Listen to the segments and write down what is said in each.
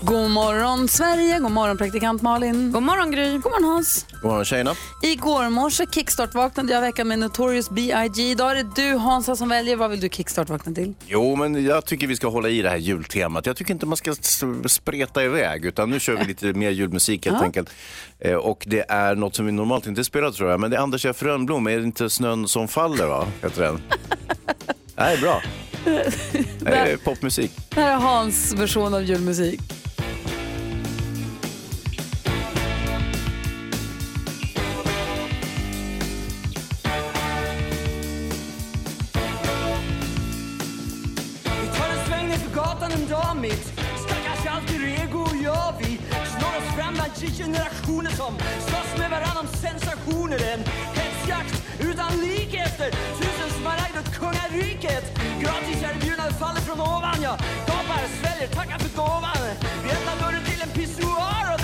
God morgon Sverige, god morgon praktikant Malin. God morgon Gry. God morgon Hans. God morgon tjejerna. Igår morse kickstart-vaknade jag veckan med Notorious B.I.G. Idag är det du Hansa som väljer. Vad vill du kickstart-vakna till? Jo, men jag tycker vi ska hålla i det här jultemat. Jag tycker inte man ska spreta iväg, utan nu kör vi lite mer julmusik helt enkelt. Eh, och det är något som vi normalt inte spelar tror jag, men det är Anders F. Rönnblom, är det inte Snön som faller va? Heter den. Nej, bra. Det är popmusik. Det här är Hans version av julmusik. Mitt Stackars alter ego och jag vi Slår oss fram bland generationer som slåss med varann om sensationer. En hetsjakt utan like efter tusen smaragd åt kungariket. Gratis erbjudande faller från ovan. Jag gapar, sväljer, tackar för gåvan. Vi öppnar dörren till en pissoar och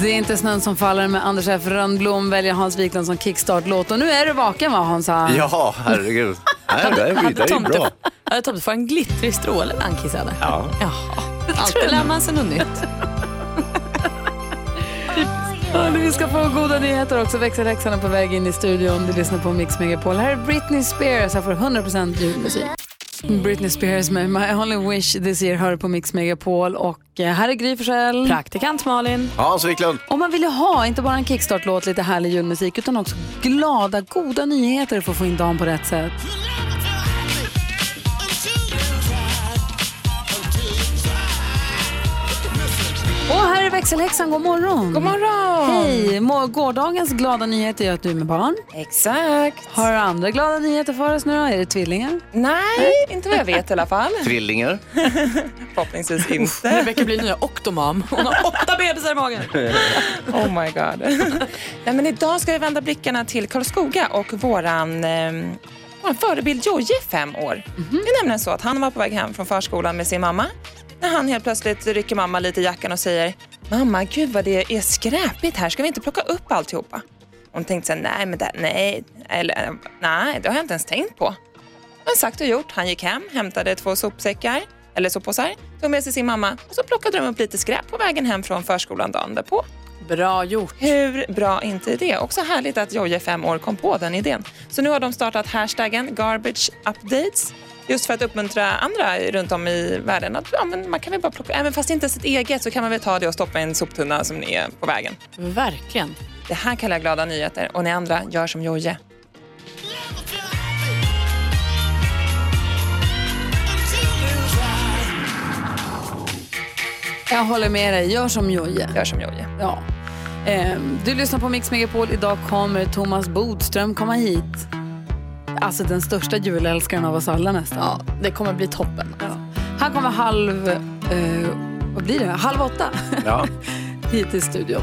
Det är inte snön som faller med Anders F. Rönnblom väljer Hans Wiklund som kickstart-låt. Och nu är du vaken va Hansa? Ja, herregud. Nej, det är, det är bra. Hade tomtefar en glittrig stråle när han kissade? Ja. Jaha. Alltid lär man sig något nytt. Ja, vi ska få goda nyheter också. Växelhäxan är på väg in i studion. Du lyssnar på Mix Megapol. Här är Britney Spears. Här får du 100% julmusik. Britney Spears med My Only Wish This Year hör på Mix Megapol. Och eh, här är Gry Forssell. Praktikant Malin. Hans Wiklund. Om man vill ju ha inte bara en kickstart-låt, lite härlig julmusik, utan också glada, goda nyheter för att få in dagen på rätt sätt. Växelhäxan, god morgon! God morgon. Hej! Må- Gårdagens glada nyhet är att du är med barn. Exakt. Har du andra glada nyheter för oss nu då? Är det tvillingar? Nej, inte vad jag vet i alla fall. Tvillingar. Förhoppningsvis inte. Rebecka blir nya Octomam. Hon har åtta bebisar i magen. Oh my god. Nej, men idag ska vi vända blickarna till Karlskoga och våran, eh, våran förebild Jojje, fem år. Det är nämligen så att han var på väg hem från förskolan med sin mamma när han helt plötsligt rycker mamma lite i jackan och säger Mamma, gud vad det är skräpigt här. Ska vi inte plocka upp alltihopa? Hon tänkte så här, nej, men det, nej, eller, nej, det har jag inte ens tänkt på. Men sagt och gjort. Han gick hem, hämtade två sopsäckar, eller soppåsar, tog med sig sin mamma och så plockade de upp lite skräp på vägen hem från förskolan dagen därpå. Bra gjort. Hur bra inte det? Också härligt att Jojje fem år kom på den idén. Så nu har de startat hashtaggen garbage updates just för att uppmuntra andra runt om i världen att ja, men man kan väl bara plocka, även fast det inte är sitt eget så kan man väl ta det och stoppa i en soptunna som är på vägen. Verkligen. Det här kallar jag glada nyheter och ni andra gör som Jojje. Jag håller med dig, gör som Jojje. Gör som Jojje. Ja. Ehm, du lyssnar på Mix Megapol. Idag kommer Thomas Bodström komma hit. Alltså den största julälskaren av oss alla nästan. Ja, det kommer bli toppen. Han kommer halv, eh, vad blir det, halv åtta Ja. hit till studion.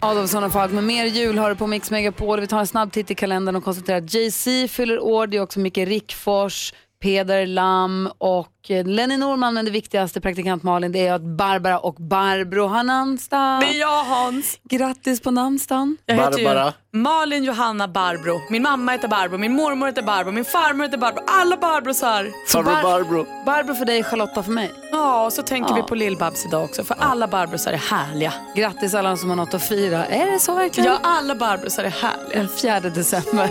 Adolfsson och Falk med mer jul har du på Mix Megapol. Vi tar en snabb titt i kalendern och konstaterar att Jay-Z fyller år. Det är också Micke Rickfors, Peder Lam och eh, Lenny Norman. Men det viktigaste, praktikant Malin, det är att Barbara och Barbro har namnsdag. Det är jag Hans. Grattis på namnsdagen. Jag Barbara. Malin Johanna Barbro. Min mamma heter Barbro, min mormor heter Barbro, min farmor heter Barbro. Alla Barbrosar. Farbror Bar- Barbro. Barbro för dig, Charlotta för mig. Ja, och så tänker Ja. vi på Lill-Babs idag också. För alla Barbrosar är härliga. Grattis alla som har något att fira. Är det så verkligen? Ja, alla Barbrosar är härliga. Den 4 december.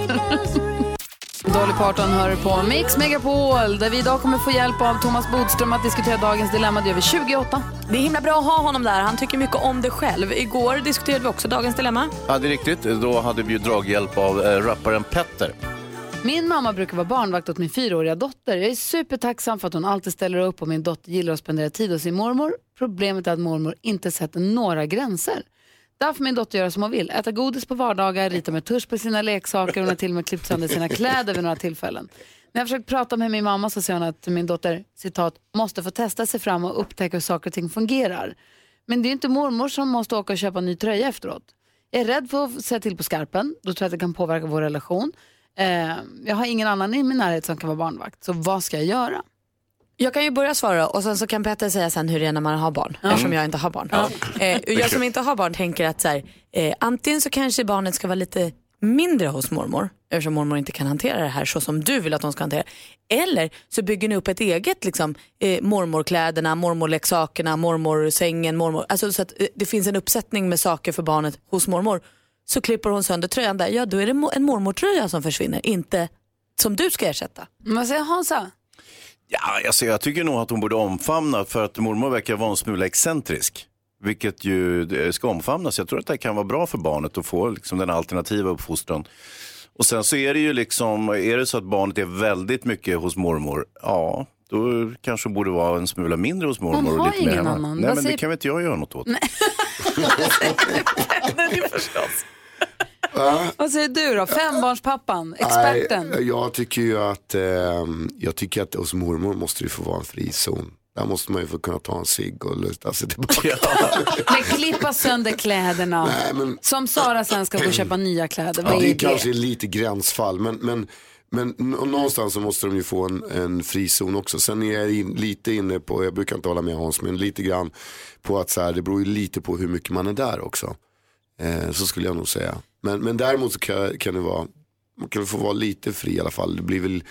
Dolly Parton hör på Mix Megapol där vi idag kommer få hjälp av Thomas Bodström att diskutera dagens dilemma. Det gör vi 28. Det är himla bra att ha honom där. Han tycker mycket om det själv. Igår diskuterade vi också dagens dilemma. Ja, det är riktigt. Då hade vi ju draghjälp av eh, rapparen Petter. Min mamma brukar vara barnvakt åt min fyraåriga dotter. Jag är supertacksam för att hon alltid ställer upp och min dotter gillar att spendera tid hos sin mormor. Problemet är att mormor inte sätter några gränser. Där får min dotter göra som hon vill. Äta godis på vardagar, rita med tusch på sina leksaker hon har till och med klippt sönder sina kläder vid några tillfällen. När jag försökt prata med min mamma så säger hon att min dotter, citat, måste få testa sig fram och upptäcka hur saker och ting fungerar. Men det är ju inte mormor som måste åka och köpa en ny tröja efteråt. Jag är rädd för att säga till på skarpen, då tror jag att det kan påverka vår relation. Eh, jag har ingen annan i min närhet som kan vara barnvakt, så vad ska jag göra? Jag kan ju börja svara och sen så kan Petter säga sen hur det är när man har barn. Eftersom jag inte har barn. Eh, jag som inte har barn tänker att så här, eh, antingen så kanske barnet ska vara lite mindre hos mormor. Eftersom mormor inte kan hantera det här så som du vill att de ska hantera. Eller så bygger ni upp ett eget liksom, eh, mormorkläderna, mormorleksakerna, mormorsängen. Mormor, alltså, så att eh, det finns en uppsättning med saker för barnet hos mormor. Så klipper hon sönder tröjan där, ja då är det en mormortröja som försvinner. Inte som du ska ersätta. Vad säger Hansa? Ja, alltså, jag tycker nog att hon borde omfamna för att mormor verkar vara en smula excentrisk. Vilket ju det ska omfamnas. Jag tror att det kan vara bra för barnet att få liksom, den alternativa uppfostran. Och sen så är det ju liksom, är det så att barnet är väldigt mycket hos mormor, ja, då kanske hon borde vara en smula mindre hos mormor. Hon och har lite mer ingen hemma. annan. Nej, Vad men säger- det kan väl inte jag göra något åt. Vad säger du då? Fembarnspappan, experten. Nej, jag tycker ju att, ehm, jag tycker att hos mormor måste det få vara en frizon. Där måste man ju få kunna ta en cigg och luta sig tillbaka. Men klippa sönder kläderna. Nej, men- Som Sara sen ska och köpa nya kläder. Ja, är det det? kanske är lite gränsfall, men, men, men någonstans så måste de ju få en, en frizon också. Sen är jag in, lite inne på, jag brukar inte hålla med Hans, men lite grann på att så här, det beror ju lite på hur mycket man är där också. Eh, så skulle jag nog säga. Men, men däremot så kan, kan det vara, man kan få vara lite fri i alla fall. Det blir väl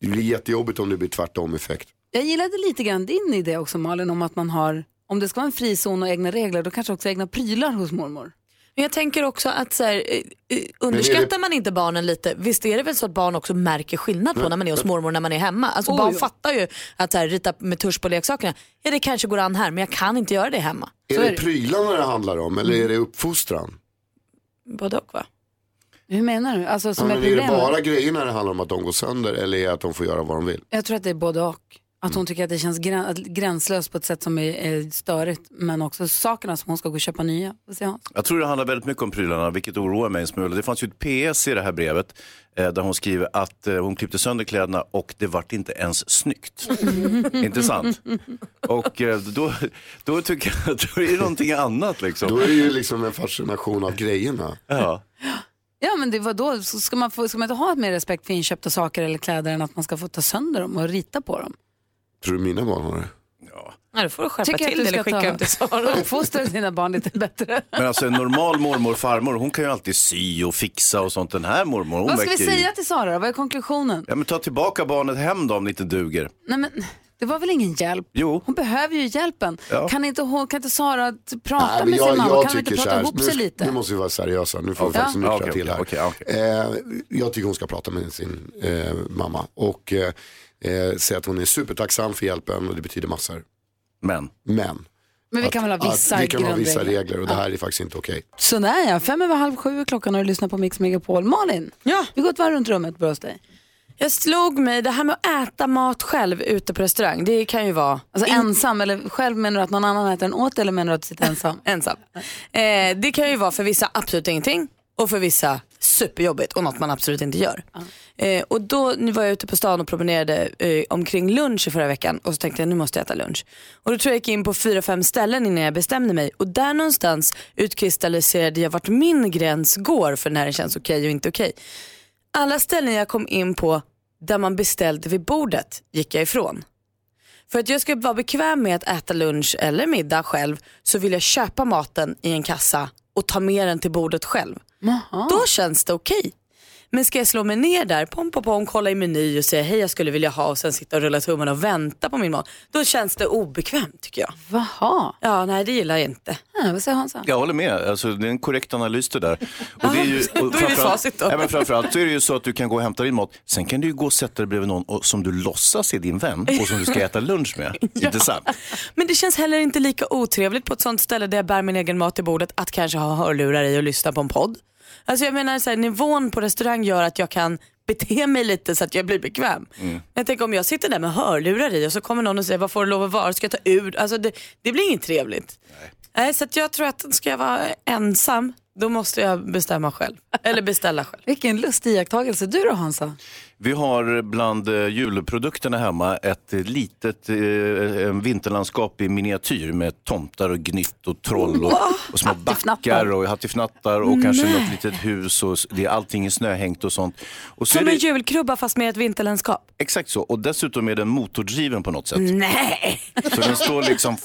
det blir jättejobbigt om det blir tvärtom effekt. Jag gillade lite grann din idé också Malin om att man har, om det ska vara en frizon och egna regler, då kanske också egna prylar hos mormor. Men jag tänker också att så här, eh, eh, underskattar man inte barnen lite, visst är det väl så att barn också märker skillnad på när man är hos mormor när man är hemma. Alltså Oh, barn ja. fattar ju att så här, rita med tusch på leksakerna, ja det kanske går an här men jag kan inte göra det hemma. Är det prylarna det handlar om eller är det uppfostran? Både och va? Hur menar du? Alltså Ja, som är men är det bara grejerna det handlar om att de går sönder eller är det att de får göra vad de vill? Jag tror att det är både och. Att hon tycker att det känns grän, gränslöst på ett sätt som är, är störigt. Men också sakerna som hon ska gå och köpa nya. Jag tror det handlar väldigt mycket om prylarna, vilket oroar mig en smula. Det fanns ju ett PS i det här brevet eh, där hon skriver att eh, hon klippte sönder kläderna och det vart inte ens snyggt. inte sant? Och eh, då, då tycker jag att då är det någonting annat liksom. Då är det ju liksom en fascination av grejerna. Ja. Ja men det var då, ska man, få, ska man inte ha mer respekt för inköpta saker eller kläder än att man ska få ta sönder dem och rita på dem? Tror du mina barn har det? Ja, då får du skärpa Tycker till du eller skicka ta- dem till Sara. Uppfostra dina barn lite bättre. Men alltså en normal mormor och farmor, hon kan ju alltid sy och fixa och sånt. Den här mormor, hon Vad ska vi verkar ju- säga till Sara då? Vad är konklusionen? Ja men ta tillbaka barnet hem då om det inte duger. Nej men det var väl ingen hjälp? Jo. Hon behöver ju hjälpen. Ja. Kan, inte, hon, kan inte Sara t- prata Nej, men med sin mamma? Kan de inte så prata här, ihop nu, sig lite? nu måste vi vara seriösa, nu får vi faktiskt Ja, nyktra okej, till här. okej, okej, Eh, jag tycker hon ska prata med sin eh, mamma och eh, eh, säga att hon är supertacksam för hjälpen och det betyder massor. Men. Men Men vi kan väl ha vissa att vi kan ha vissa regler och det här är faktiskt inte okej. Sådär ja, fem över halv sju är klockan och du lyssnar på Mix Megapol. Malin, Ja. vi går ett varv runt rummet på dig. Jag slog mig, det här med att äta mat själv ute på restaurang, det kan ju vara Alltså ensam, eller själv menar du att någon annan äter den åt eller menar du att du sitter ensam? ensam. Eh, det kan ju vara för vissa absolut ingenting och för vissa superjobbigt och något man absolut inte gör. Eh, och då nu var jag ute på stan och promenerade eh, omkring lunch i förra veckan och så tänkte jag nu måste jag äta lunch. Och då tror jag jag gick in på fyra, fem ställen innan jag bestämde mig och där någonstans utkristalliserade jag vart min gräns går för när det känns okej och inte okej. Alla ställen jag kom in på där man beställde vid bordet gick jag ifrån. För att jag ska vara bekväm med att äta lunch eller middag själv så vill jag köpa maten i en kassa och ta med den till bordet själv. Då känns det okej. Men ska jag slå mig ner där, pom pom pom, kolla i meny och säga hej jag skulle vilja ha och sen sitta och rulla tummarna och vänta på min mat. Då känns det obekvämt tycker jag. Vaha, Ja, nej det gillar jag inte. ja, vad säger Hansa? Jag håller med, alltså, det är en korrekt analys det där. Och det är ju, då är och det facit då. Nej, men framförallt så är det ju så att du kan gå och hämta din mat, sen kan du ju gå och sätta dig bredvid någon och, som du låtsas är din vän och som du ska äta lunch med. Inte sant? Men det känns heller inte lika otrevligt på ett sånt ställe där jag bär min egen mat till bordet att kanske ha hörlurar i och lyssna på en podd. Alltså jag menar så här, nivån på restaurang gör att jag kan bete mig lite så att jag blir bekväm. Jag tänker om jag sitter där med hörlurar i och så kommer någon och säger vad får du lov att vara, ska jag ta ur? Alltså det, det blir inget trevligt. Nej. så att jag tror att ska jag vara ensam Då måste jag bestämma själv. Eller beställa själv. Vilken lustig iakttagelse. Du då Hansa? Vi har bland eh, julprodukterna hemma ett litet eh, vinterlandskap i miniatyr med tomtar och gnytt och troll och, och små backar och hattifnattar och kanske något litet hus och det är allting är snöhängt och sånt. Och så Som en det, julkrubba fast med ett vinterlandskap. exakt så och dessutom är den motordriven på något sätt. Nej! Så den står liksom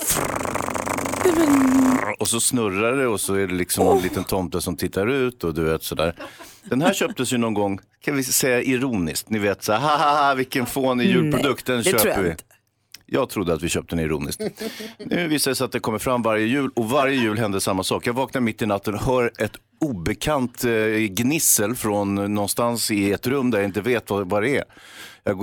och så snurrar det och så är det liksom en liten tomte som tittar ut och du vet sådär. Den här köptes ju någon gång, kan vi säga ironiskt, ni vet så "Ha, ha, ha, vilken fånig julprodukt, den tror köper jag vi. Jag trodde att vi köpte den ironiskt. Nu visar det sig att det kommer fram varje jul och varje jul händer samma sak. Jag vaknar mitt i natten och hör ett obekant eh, gnissel från någonstans i ett rum där jag inte vet vad, vad det är. Jag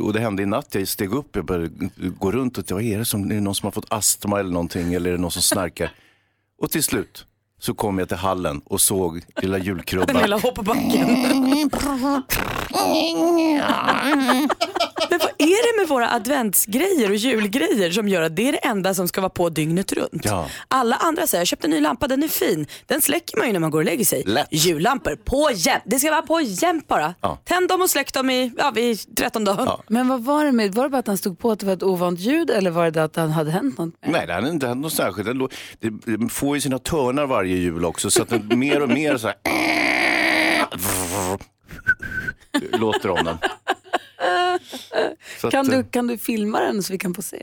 och det hände i natt, jag steg upp, jag började gå runt och vad är det som, är det någon som har fått astma eller någonting eller är det någon som snarkar? Och till slut så kom jag till hallen och såg lilla Den julkrubban. lilla hoppbacken. Är det med våra adventsgrejer och julgrejer som gör att det är det enda som ska vara på dygnet runt? Ja. Alla andra säger jag köpte en ny lampa, den är fin. Den släcker man ju när man går och lägger sig. Lätt. Jullampor, på jämt. Det ska vara på jämt bara. Ja. Tänd dem och släck dem i, ja, vid 13 dagar. Ja. Men vad var det med, var det bara att han stod på att det var ett ovant ljud eller var det att det hade hänt något? Nej, det hade inte hänt något särskilt. Det det får ju sina törnar varje jul också så att mer och mer så här låter om den. Så att, Kan du, eh, kan du filma den så vi kan få se?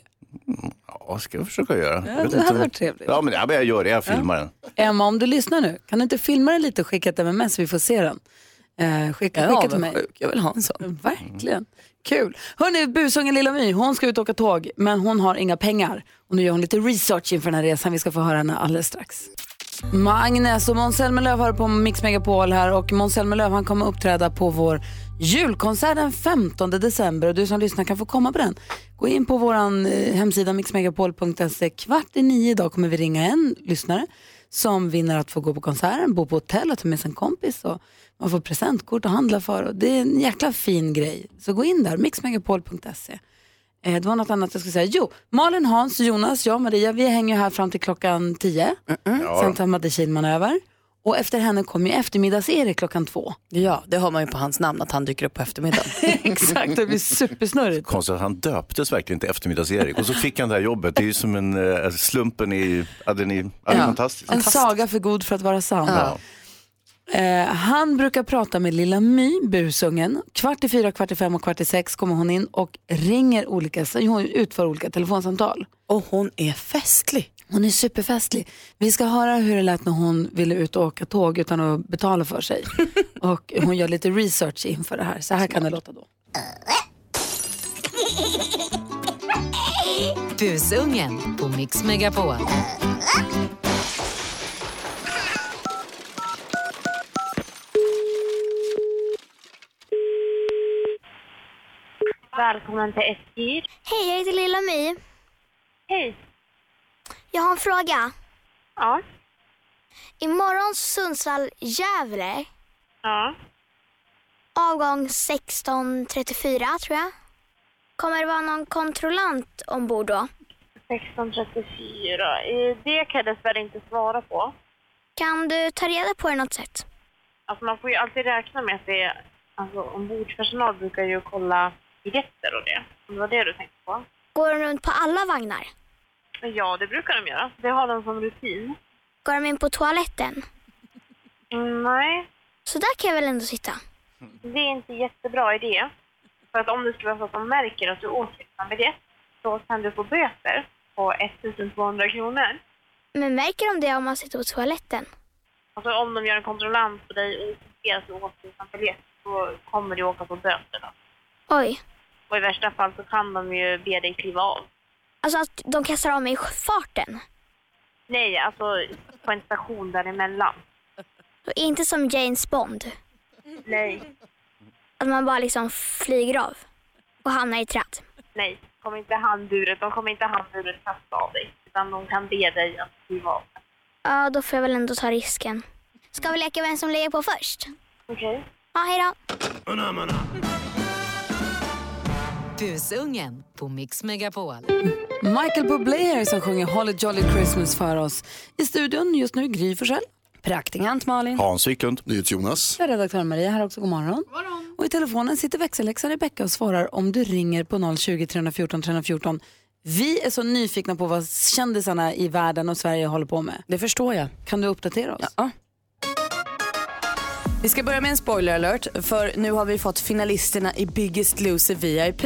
Ja, ska jag försöka göra. Vet det hade om- varit trevligt. Ja, men, ja, men jag gör det. Jag filmar den. Emma, om du lyssnar nu, kan du inte filma den lite och skicka ett MMS så vi får se den? Eh, skicka, är skicka till mig. avundsjuk. Jag vill ha en sån. Verkligen. Kul. Hörni, busungen Lilla My, hon ska ut och åka tåg men hon har inga pengar. Och nu gör hon lite research inför den här resan. Vi ska få höra henne alldeles strax. Agnes och Måns Zelmerlöw har på Mix Megapol här och Måns Zelmerlöw han kommer uppträda på vår julkonsert den 15 december och du som lyssnar kan få komma på den. Gå in på vår eh, hemsida mixmegapol.se. Kvart i nio idag kommer vi ringa en lyssnare som vinner att få gå på konserten, bo på hotell och ta med sig en kompis och man får presentkort att handla för. Och det är en jäkla fin grej. Så gå in där, mixmegapol.se. Eh, det var något annat jag skulle säga. Jo, Malin, Hans, Jonas, jag och Maria, vi hänger här fram till klockan 10. Sen tar Madde Kihlman över. Och efter henne kommer ju eftermiddags-Erik klockan två. Ja, det har man ju på hans namn att han dyker upp på eftermiddagen. Exakt, det blir supersnurrigt. Konstigt att han döptes verkligen till eftermiddags-Erik och så fick han det här jobbet. Det är ju som en eh, slumpen i, ja, den är, ja, det är Ja. fantastiskt. En saga för god för att vara sann. Ja. Eh, han brukar prata med lilla My, busungen. Kvart i fyra, kvart i fem och kvart i sex kommer hon in och ringer olika, så hon utför olika telefonsamtal. Och hon är festlig. Hon är superfestlig. Vi ska höra hur det lät när hon ville ut och åka tåg utan att betala för sig. och hon gör lite research inför det här. Så här kan det låta då. Busungen på Mix Megapol. Välkommen till SJ. Hej, jag heter Lilla My. Hej. Jag har en fråga. Ja. Imorgon Sundsvall-Gävle, Ja. avgång 16.34 tror jag. Kommer det vara någon kontrollant ombord då? 1634. Eh, Det kan jag dessvärre inte svara på. Kan du ta reda på det något sätt? Alltså man får ju alltid räkna med att det är, alltså ombordspersonal brukar ju kolla biljetter och det. Om det var det du tänkte på. Går de runt på alla vagnar? Ja, det brukar de göra. Det har de som rutin. Går de in på toaletten? Mm, nej, Så där kan jag väl ändå sitta? det är inte jättebra idé. För att om det skulle vara så att de märker att du åker utan biljett så kan du få böter på 1200 kronor. Men märker de det om man sitter på toaletten? Alltså om de gör en kontrollant på dig och ser att du åker utan biljett så kommer du åka på böter då. Oj. Och i värsta fall så kan de ju be dig kliva av. Alltså att de kastar av mig i farten? Nej, alltså på en station däremellan. Inte som James Bond? Nej, Att man bara liksom flyger av och hamnar i träd? nej. Kommer inte handburet, de kommer inte handburet kasta av dig. Utan de kan be dig att kliva av. Ja, då får jag väl ändå ta risken. Ska vi leka vem som lägger på först? Okej. Ja, hej då. Busungen på Mix Megapol. Michael Bublé här som sjunger Holly Jolly Christmas för oss. I studion just nu Gry Forssell. Praktikant Malin. Hans Wiklund. Jonas. Jag är redaktör Maria här också, god morgon. Och i telefonen sitter växelläxan Rebecka och svarar om du ringer på 020 314 314. Vi är så nyfikna på vad kändisarna i världen och Sverige håller på med. Det förstår jag. Kan du uppdatera oss? Ja. Vi ska börja med en spoiler alert för nu har vi fått finalisterna i Biggest Loser VIP.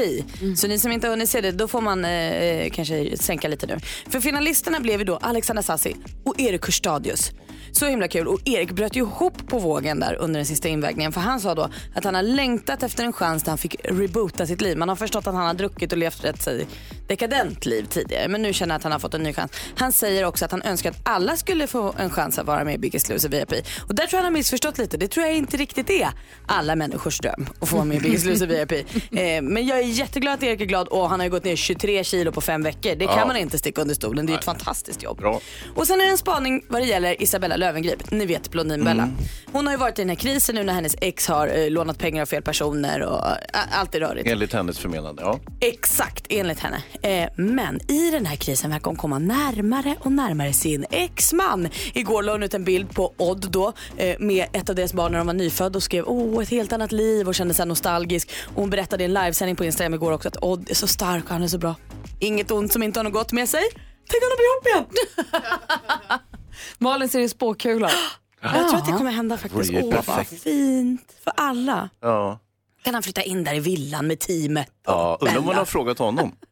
Så ni som inte har hunnit se det, då får man eh, kanske sänka lite nu. För finalisterna blev ju då Alexandra Sassi och Erik Kustadius. Så himla kul och Erik bröt ju ihop på vågen där under den sista invägningen för han sa då att han har längtat efter en chans där han fick reboota sitt liv. Man har förstått att han har druckit och levt ett så dekadent liv tidigare men nu känner han att han har fått en ny chans. Han säger också att han önskar att alla skulle få en chans att vara med i Biggest Loser VIP. Och där tror jag han har missförstått lite. Det tror jag inte riktigt är alla människors dröm att få vara med i Biggest Loser VIP. Eh, men jag är jätteglad att Erik är glad och han har ju gått ner 23 kilo på fem veckor. Det kan Ja. man inte sticka under stolen. Det är ju ett fantastiskt jobb. Bra. Och sen är det en spaning vad det gäller Isabella Löwengrip. Ni vet Blondinbella. Hon har ju varit i den här krisen nu när hennes ex har eh, lånat pengar av fel personer och eh, allt är rörigt. Enligt hennes förmenande, ja. Exakt, enligt henne. Eh, men i den här krisen verkar hon komma närmare och närmare sin exman. Igår la hon ut en bild på Odd då eh, med ett av deras barn när de var nyfödda och skrev åh ett helt annat liv och kände sig nostalgisk. Och hon berättade i en livesändning på Instagram igår också att Odd är så stark och han är så bra. Inget ont som inte har något gott med sig. Tänk om de blir ihop igen. Malin ser i spåkula. Jag tror att det kommer hända faktiskt. Åh vad fint för alla. Ja, Kan han flytta in där i villan med teamet? ja. undrar om man Bella? har frågat honom.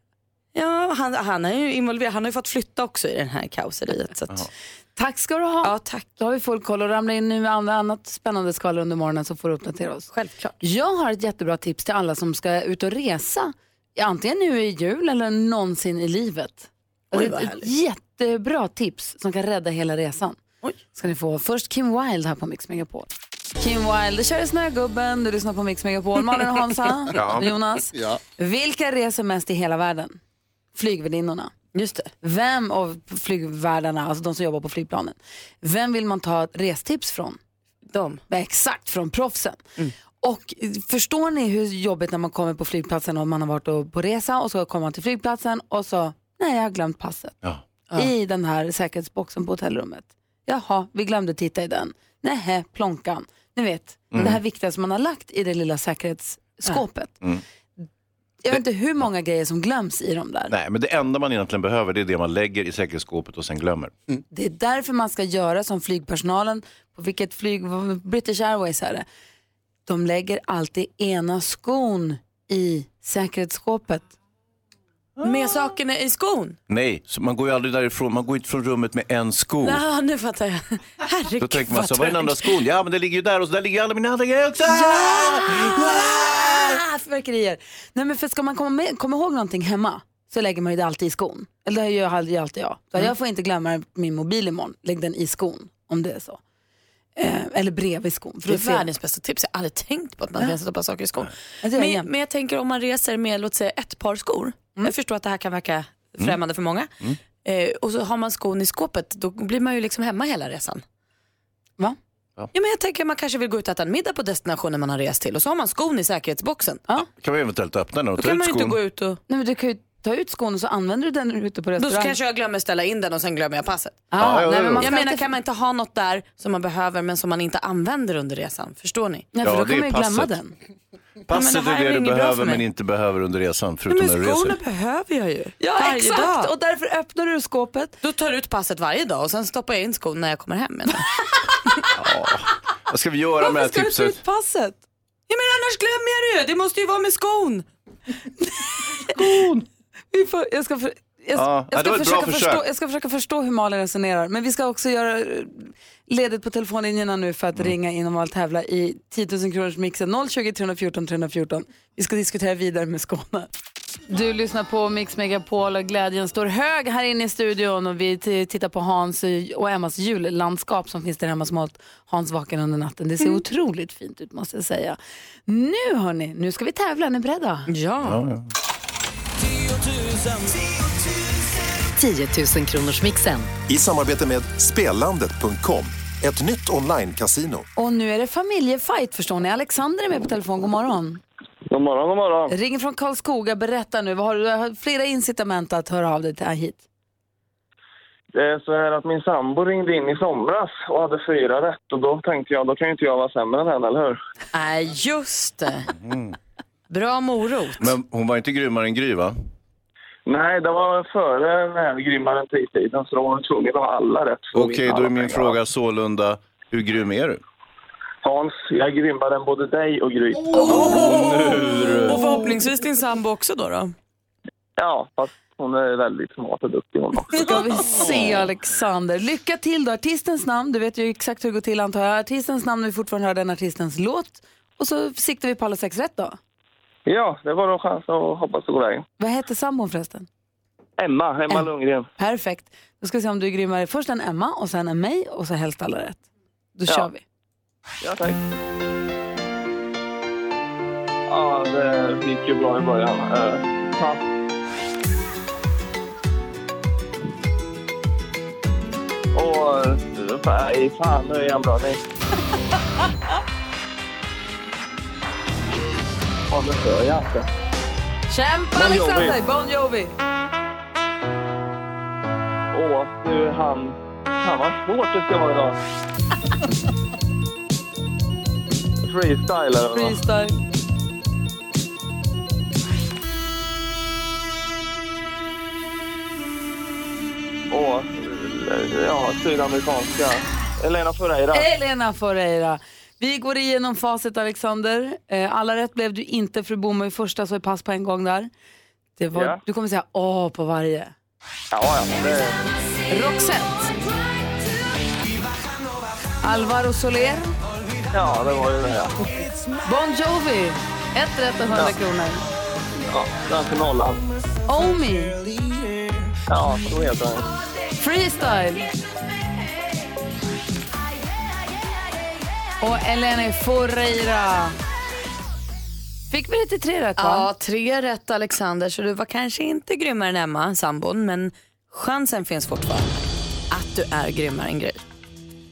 Ja, han, han är ju involverad. Han har ju fått flytta också i den här kaoseriet. Så att, Tack ska du ha. ja, tack. Då har vi full koll och ramlar in nu med andra, annat spännande skvaller under morgonen så får du uppdatera oss. Självklart. Jag har ett jättebra tips till alla som ska ut och resa. Antingen nu i jul eller någonsin i livet. Oj, ett, vad ett härligt. jättebra tips som kan rädda hela resan. Oj. Ska ni få först Kim Wilde här på Mix Megapol. Kim Wilde kör i Snögubben, du lyssnar på Mix Megapol. Malin och Hansa, Ja. Jonas. Ja. Vilka reser mest i hela världen? Flygvärdinnorna. Just det. Vem av flygvärdarna, alltså de som jobbar på flygplanen, vem vill man ta ett restips från? De. Exakt, från proffsen. Och eh, förstår ni hur jobbigt när man kommer på flygplatsen och man har varit på resa och så kommer man till flygplatsen och så, nej jag har glömt passet. Ja. I den här säkerhetsboxen på hotellrummet. Jaha, vi glömde titta i den. Nähä, plånkan. Ni vet, det här viktiga som man har lagt i det lilla säkerhetsskåpet. Jag vet inte hur många grejer som glöms i de där. Nej, men det enda man egentligen behöver det är det man lägger i säkerhetsskåpet och sen glömmer. Det är därför man ska göra som flygpersonalen på vilket flyg, British Airways är det. De lägger alltid ena skon i säkerhetsskåpet. Med sakerna i skon? Nej, så man går ju aldrig därifrån, man går inte från rummet med en sko. Ja, nu fattar jag. Herregud Då tänker man så, vad var är den andra skon? Ja, men det ligger ju där och så där ligger alla mina andra grejer också. Ah, fyrverkerier. Nej, men för ska man komma, med, komma ihåg någonting hemma så lägger man ju det alltid i skon. Eller det gör alltid, alltid jag. Så Jag får inte glömma min mobil imorgon. Lägg den i skon om det är så. Eh, eller bredvid skon. För Det är världens bästa tips. Jag har aldrig tänkt på att man kan sätta på saker i skon. Det Men, men jag tänker om man reser med låt säga ett par skor. Mm. Jag förstår att det här kan verka främmande för många. Eh, och så har man skon i skåpet, då blir man ju liksom hemma hela resan. Va? Ja, men jag tänker att man kanske vill gå ut och äta en middag på destinationen man har rest till och så har man skon i säkerhetsboxen. Ja. Kan man eventuellt öppna den och Då ta kan ut man ju inte skon? gå ut och... Nej, men du kan ju ta ut skon och så använder du den ute på Då restaurang. kanske jag glömmer ställa in den och sen glömmer jag passet. ah, Ja, ja, nej, ja. men man Jag menar kan man inte ha något där som man behöver men som man inte använder under resan? Förstår ni? Nej, för Ja, då kan man ju glömma den. Passet Ja, men det är det du behöver men inte behöver under resan, förutom men när du skorna reser. behöver jag ju. Ja, Varje exakt. dag. Och därför öppnar du skåpet. Då tar du ut passet varje dag och sen stoppar jag in skon när jag kommer hem. jag. Vad ska vi göra med det här Varför ska du ta tipset? ut passet? Ja, men annars glömmer jag det ju. Det måste ju vara med skon. Vi får, jag ska, för, jag, Ja, jag, ja, det ska var ett bra försöka försök. förstå, jag ska försöka förstå hur Malin resonerar. Men vi ska också göra eh, ledigt på telefonlinjerna nu för att Mm. ringa in och tävla i 10 000 kronors mixen 020 314 314. Vi ska diskutera vidare med Skåne. Du lyssnar på Mix Megapol och glädjen står hög här inne i studion och vi tittar på Hans och Emmas jullandskap som finns där hemma som har hållit Hans vaken under natten. Det ser Mm. otroligt fint ut måste jag säga. Nu hörni, nu ska vi tävla. Är ni beredda? Ja. 10 000 kronors mixen. I samarbete med Spelandet.com, ett nytt online-casino. Och nu är det familjefight förstår ni. Alexander är med på telefon. God morgon. God morgon, god morgon. Ringer från Karlskoga. Berätta nu. Har du, du har flera incitament att höra av dig till hit. Det är så här att min sambo ringde in i somras och hade fyra rätt och då tänkte jag, då kan ju inte jag vara sämre än henne, eller hur? Nej, just det. Bra morot. Men hon var inte grymmare än Gry va? Nej, det var före den här grymmare tiden så då var hon tvungen att ha alla rätt. Okej, då är min fråga sålunda, hur grym är du? Hans, jag är grymmare än både dig och Gry. Och förhoppningsvis din sambo också då? då? Ja, fast hon är väldigt smart och duktig hon också. Ska vi se Alexander. Lycka till då. Artistens namn, du vet ju exakt hur det går till antar jag. Artistens namn, vi fortfarande hör den artistens låt. Och så siktar vi på alla sex rätt då. Ja, det var då chans att hoppas det går vägen. Vad heter sambon förresten? Emma, Emma Lundgren. Perfekt. Då ska vi se om du är grymmare. Först en Emma och sen en mig och så helst alla rätt. Då Ja. kör vi. Ja, tack. Ja, det gick ju bra i början. Uh, pass. Och eh, fan nu är jag bra. Nej. Ja, det hör jag inte. Kämpa Bon. Alexander! Bon Jovi. Åh, du han... Fan vad svårt det ska vara idag. Freestyle eller? Freestyle. Åh, ja, sydamerikanska. Elena Ferreira. Elena Ferreira. Vi går igenom facit Alexander. Eh, Alla rätt blev du inte för Bomo i första så är pass på en gång där. Det var, Ja. Du kommer säga åh på varje. Ja, ja, det... Roxette. Alvaro Soler. Ja, det var ju det. Ja, Bon Jovi. Ett rätt och 100 Ja. kronor. ja den till nollan. Omi. Ja, så heter den. Freestyle. Och Elena Ferreira. Fick vi det till tre rätt va? Ja, tre rätt Alexander, så du var kanske inte grymmare än Emma, sambon, men chansen finns fortfarande att du är grymmare än Gry.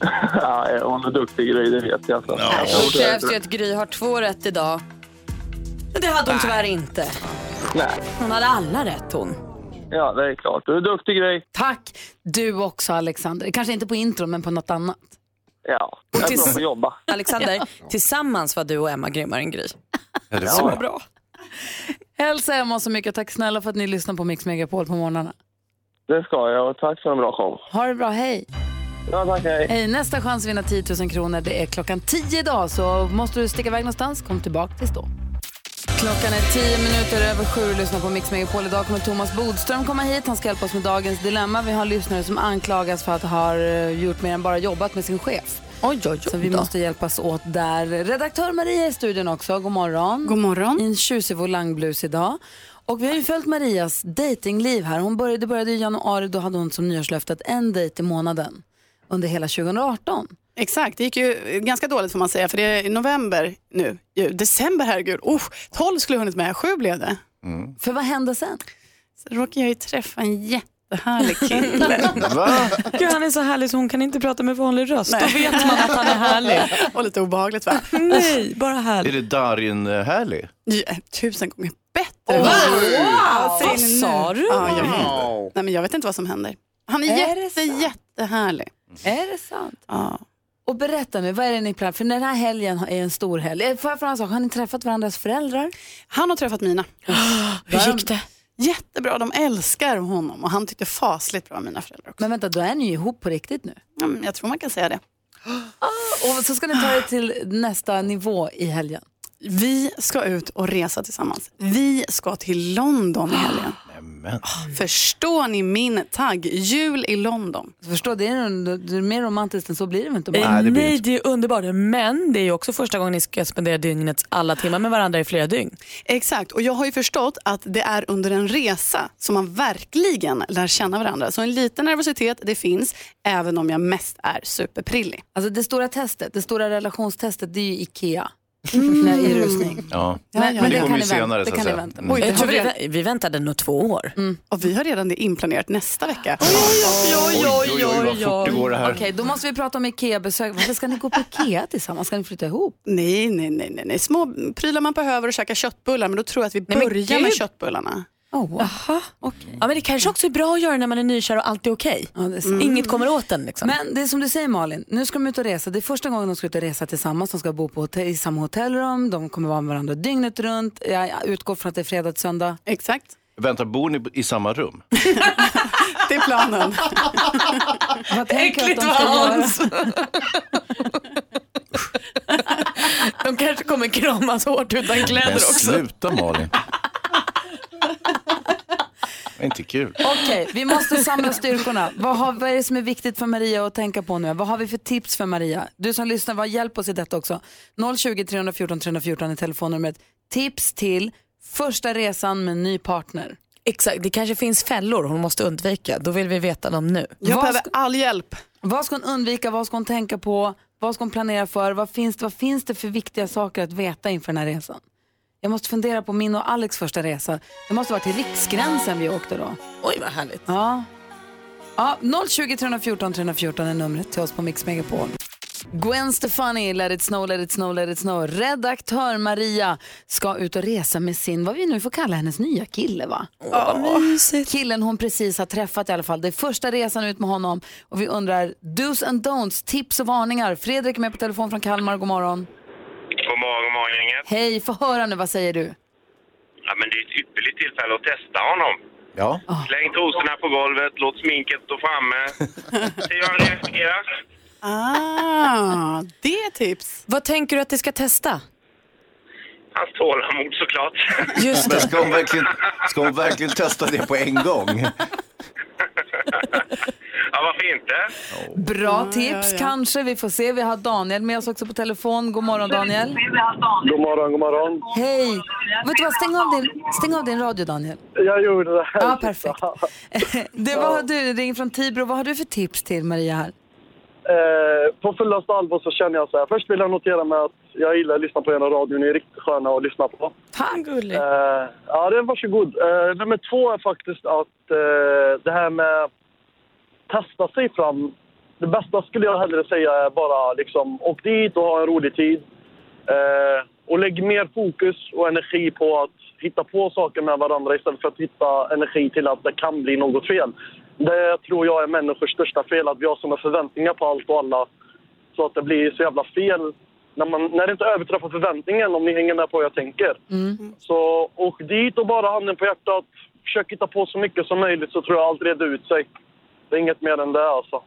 Ja, hon är duktig grej, det vet jag. Så. Här så krävs det att Gry har två rätt idag. Men det hade hon tyvärr inte. Nej. Hon hade alla rätt hon. Ja, det är klart. Du är duktig grej. Tack. Du också Alexander. Kanske inte på intro men på något annat. Ja, jag är bra tills- på att jobba. Alexander, tillsammans var du och Emma grymmare än Gry. Det Ja, så? ja. Bra. Hälsa Emma så mycket. Tack snälla för att ni lyssnar på Mix Megapol på morgnarna. Det ska jag och tack för en bra show. Ha det bra, hej. Ja, tack, hej. hej. Nästa chans att vinna 10 000 kronor det är klockan 10 idag. Så måste du sticka iväg någonstans, kom tillbaka tills då. Klockan är 10 minuter över sju och lyssnar på Mix Megapol. Idag kommer Thomas Bodström komma hit. Han ska hjälpa oss med dagens dilemma. Vi har lyssnare som anklagas för att ha eh, gjort mer än bara jobbat med sin chef. Oj, oj, oj. Så vi måste hjälpas åt där. Redaktör Maria är i studion också. God morgon. God morgon. I en tjusig volangblus idag. Och vi har ju följt Marias datingliv här. Hon började, det började i januari, då hade hon som nyårslöfte en dejt i månaden under hela 2018. Exakt, det gick ju ganska dåligt får man säga för det är november nu. December, herregud. Oh, 12 skulle jag hunnit med, 7 blev det. För vad hände sen? Så råkade jag ju träffa en jättehärlig kille. Va? Gud, han är så härlig så hon kan inte prata med vanlig röst. Då vet man att han är härlig. Och lite obehagligt va? Nej, bara Är härlig. det Darin eh, härlig? Ja, tusen gånger bättre. Wow! Ja, säger Vad sa du? Ja, jag vet. Nej, men jag vet inte vad som händer. Han är, Är jätte, jättehärlig. Är det sant? Ja. Och berätta nu, vad är det ni planerar? För den här helgen är en stor helg. Eh, Får jag fråga en sak, har ni träffat varandras föräldrar? Han har träffat mina. Hur gick det? Jättebra, de älskar honom och han tyckte fasligt bra om mina föräldrar också. Men vänta, då är ni ju ihop på riktigt nu. Ja, jag tror man kan säga det. Och så ska ni ta er till nästa nivå i helgen. Vi ska ut och resa tillsammans. Vi ska till London i helgen. Men. Förstår ni min tagg? Jul i London. Förstå, det är, det är mer romantiskt än så blir det väl inte bara. Eh, det blir Nej, det är underbart. Men det är ju också första gången ni ska spendera dygnets alla timmar med varandra i flera dygn. Exakt, och jag har ju förstått att det är under en resa som man verkligen lär känna varandra. Så en liten nervositet, det finns, även om jag mest är superprillig. Alltså det stora testet, det stora relationstestet, det är ju Ikea. Nej, I rusning. Ja. Men, ja, men det det kommer ju senare, Det kan ni vänta Mm. med. Oj, det vi, vi, vä- vi väntade nog två år. och vi har redan det inplanerat nästa vecka. Oj, oj, oj, vad fort det går det här. Okej, då måste vi prata om Ikea-besök. Varför ska ni gå på Ikea tillsammans? Ska ni flytta ihop? Nej, nej, nej, nej, nej. Små prylar man behöver och käka köttbullar, men då tror jag att vi men börjar med gud. köttbullarna. Oh, Jaha. Ja, men det kanske också är bra att göra när man är nykär och allt är okej. Inget kommer åt en liksom. Men det är som du säger Malin, nu ska de ut och resa. Det är första gången de ska ut och resa tillsammans. De ska bo på hotell, i samma hotellrum, de kommer vara med varandra dygnet runt. Jag utgår från att det är fredag till söndag. Exakt. Vänta, bor ni i samma rum? Det är planen. Vad du att Äckligt de? Hans. De kanske kommer kramas hårt utan kläder Men också. sluta Malin. Inte kul. Okej, vi måste samla styrkorna. Vad, har, vad är det som är viktigt för Maria att tänka på nu? Vad har vi för tips för Maria? Du som lyssnar, var hjälp oss i detta också. 020 314 314 är telefonnumret. Tips till första resan med ny partner. Exakt, det kanske finns fällor hon måste undvika. Då vill vi veta dem nu. Jag Vad behöver ska- all hjälp. Vad ska hon undvika? Vad ska hon tänka på? Vad ska hon planera för? Vad finns, det, vad finns det för viktiga saker att veta inför den här resan? Jag måste fundera på min och Alex första resa. Det måste vara till Riksgränsen vi åkte då. Oj vad härligt. Ja. ja 020 314 314 är numret till oss på Mix Megapol. Gwen Stefani, Let it snow, let it snow, let it snow. Redaktör Maria ska ut och resa med sin, vad vi nu får kalla hennes nya kille va? Killen hon precis har träffat i alla fall. Det är första resan ut med honom och vi undrar dos and don'ts, tips och varningar. Fredrik är med på telefon från Kalmar, god morgon. God morgon, god morgon gänget. Hej, få höra nu, vad säger du? Ja, men det är ett ypperligt tillfälle att testa honom. Ja. Släng trosorna på golvet, låt sminket stå framme. Se hur han reagerar. Ah, det är tips. Vad tänker du att det ska testa? Hans tålamod såklart. Just Men ska hon, verkligen, ska hon verkligen testa det på en gång? Ja, varför inte? Bra tips kanske, vi får se. Vi har Daniel med oss också på telefon. God morgon Daniel. God morgon, god morgon. Hej! Vet du vad, stäng av din, stäng av din radio Daniel. Jag gjorde det. Här. Ja, perfekt. Det var du, ring från Tibro. Vad har du för tips till Maria här? Eh, på fullaste allvar så känner jag så här. Först vill jag notera med att jag gillar att lyssna på er radio. Ni är riktigt sköna att lyssna på. Tack. Gullig. Eh, ja, det är varsågod. Eh, nummer två är faktiskt att eh, det här med testa sig fram. Det bästa skulle jag hellre säga är bara liksom åk dit och ha en rolig tid. Eh, och lägg mer fokus och energi på att hitta på saker med varandra istället för att hitta energi till att det kan bli något fel. Det tror jag är människors största fel, att vi har såna förväntningar på allt och alla så att det blir så jävla fel när, man, när det inte överträffar förväntningen, om ni hänger med på vad jag tänker. Så åk dit och bara handen på hjärtat. Försök hitta på så mycket som möjligt så tror jag allt reder ut sig. Det är inget mer än det alltså.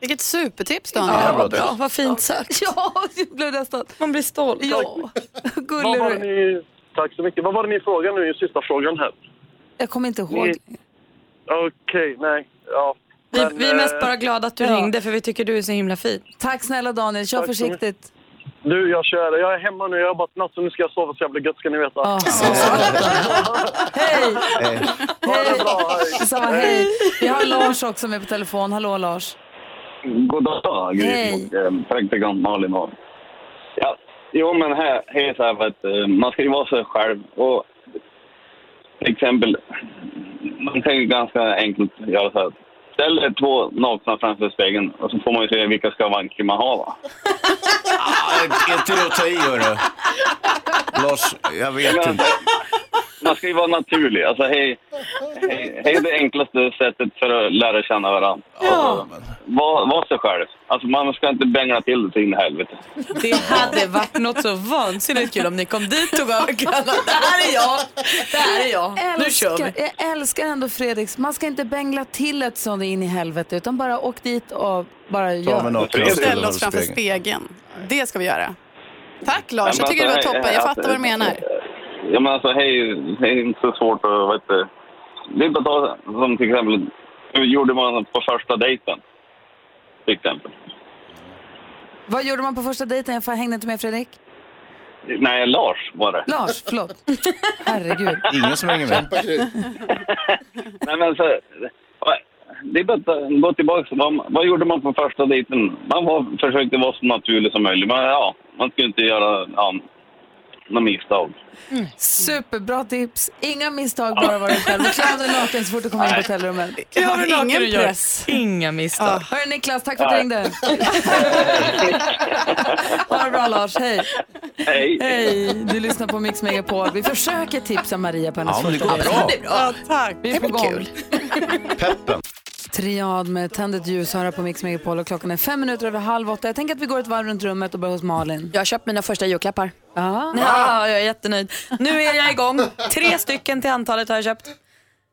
Vilket supertips Daniel. Ja, bra vad fint sagt. Ja, jag blev nästan... Man blir stolt. Ja, gullig var du är. ni, tack så mycket. Vad var det ni frågade nu i sista frågan här? Jag kommer inte ihåg. Ni- Okej, nej. Ja. Vi, Men, vi är mest eh, bara glada att du ja. ringde för vi tycker du är så himla fin. Tack snälla Daniel, kör Tack så mycket. försiktigt. Du, jag kör. Jag är hemma nu. Jag har jobbat natt så nu ska jag sova så jävla gött ska ni veta. Så Hej! Ha det hej. Detsamma, hej. Vi har Lars också med på telefon. Hallå Lars. God dag, och, eh, praktikant Malin. Och, ja, jo, men här, här är så här för att man ska ju vara sig själv. Och, till exempel, man kan ju ganska enkelt göra så här. Ställ två nakna framför spegeln och så får man ju se vilka skavanker man har. Va? är inte det att ta i, hörru? Lars, jag vet inte. Man ska ju vara naturlig. Alltså, hej, hej, hej är det enklaste sättet för att lära känna varandra. Ja. Var, var sig själv. Alltså, man ska inte bängla till det så in i helvete. Det hade varit något så vansinnigt kul om ni kom dit och tog över Kalle. Det här är jag, det här är jag. Nu kör vi. jag älskar ändå Fredriks. Man ska inte bängla till ett sånt in i helvete utan bara åk dit och bara gör. Ställ oss framför spegeln. Det ska vi göra. Tack Lars, jag tycker det var alltså, toppen. Jag alltså, fattar vad du menar. Ja, men alltså, hej, det är inte så svårt att, vet du. Det är bara att ta som till exempel, hur gjorde man på första dejten? Till exempel. Vad gjorde man på första dejten? Jag hängde inte med Fredrik. Nej, Lars var det. Lars, förlåt. Herregud. Ingen som hänger med. Nej, men så, det är bara att gå tillbaka. Vad, vad gjorde man på första dejten? Man var, försökte vara så naturlig som möjligt. Men ja, man skulle inte göra ja, något misstag. Superbra tips. Inga misstag, bara vara dig själv. Och klä av dig naken så fort du kommer in på hotellrummet. Jag har ingen Ingen press. press. Inga misstag. Ja. Hörru Niklas, tack för att du ringde. ha det bra Lars, hej. Hej. Hej, du lyssnar på Mix Megapol. Vi försöker tipsa Maria på hennes Ja, första går dejt. bra. Det är bra. tack. Vi är på gång. Peppen. Triad med Tänd ett ljus höra på Mix Megapol och klockan är fem minuter över halv åtta. Jag tänker att vi går ett varv runt rummet och börjar hos Malin. Jag har köpt mina första julklappar. Ja. Ja, jag är jättenöjd. Nu är jag igång. Tre stycken till antalet har jag köpt.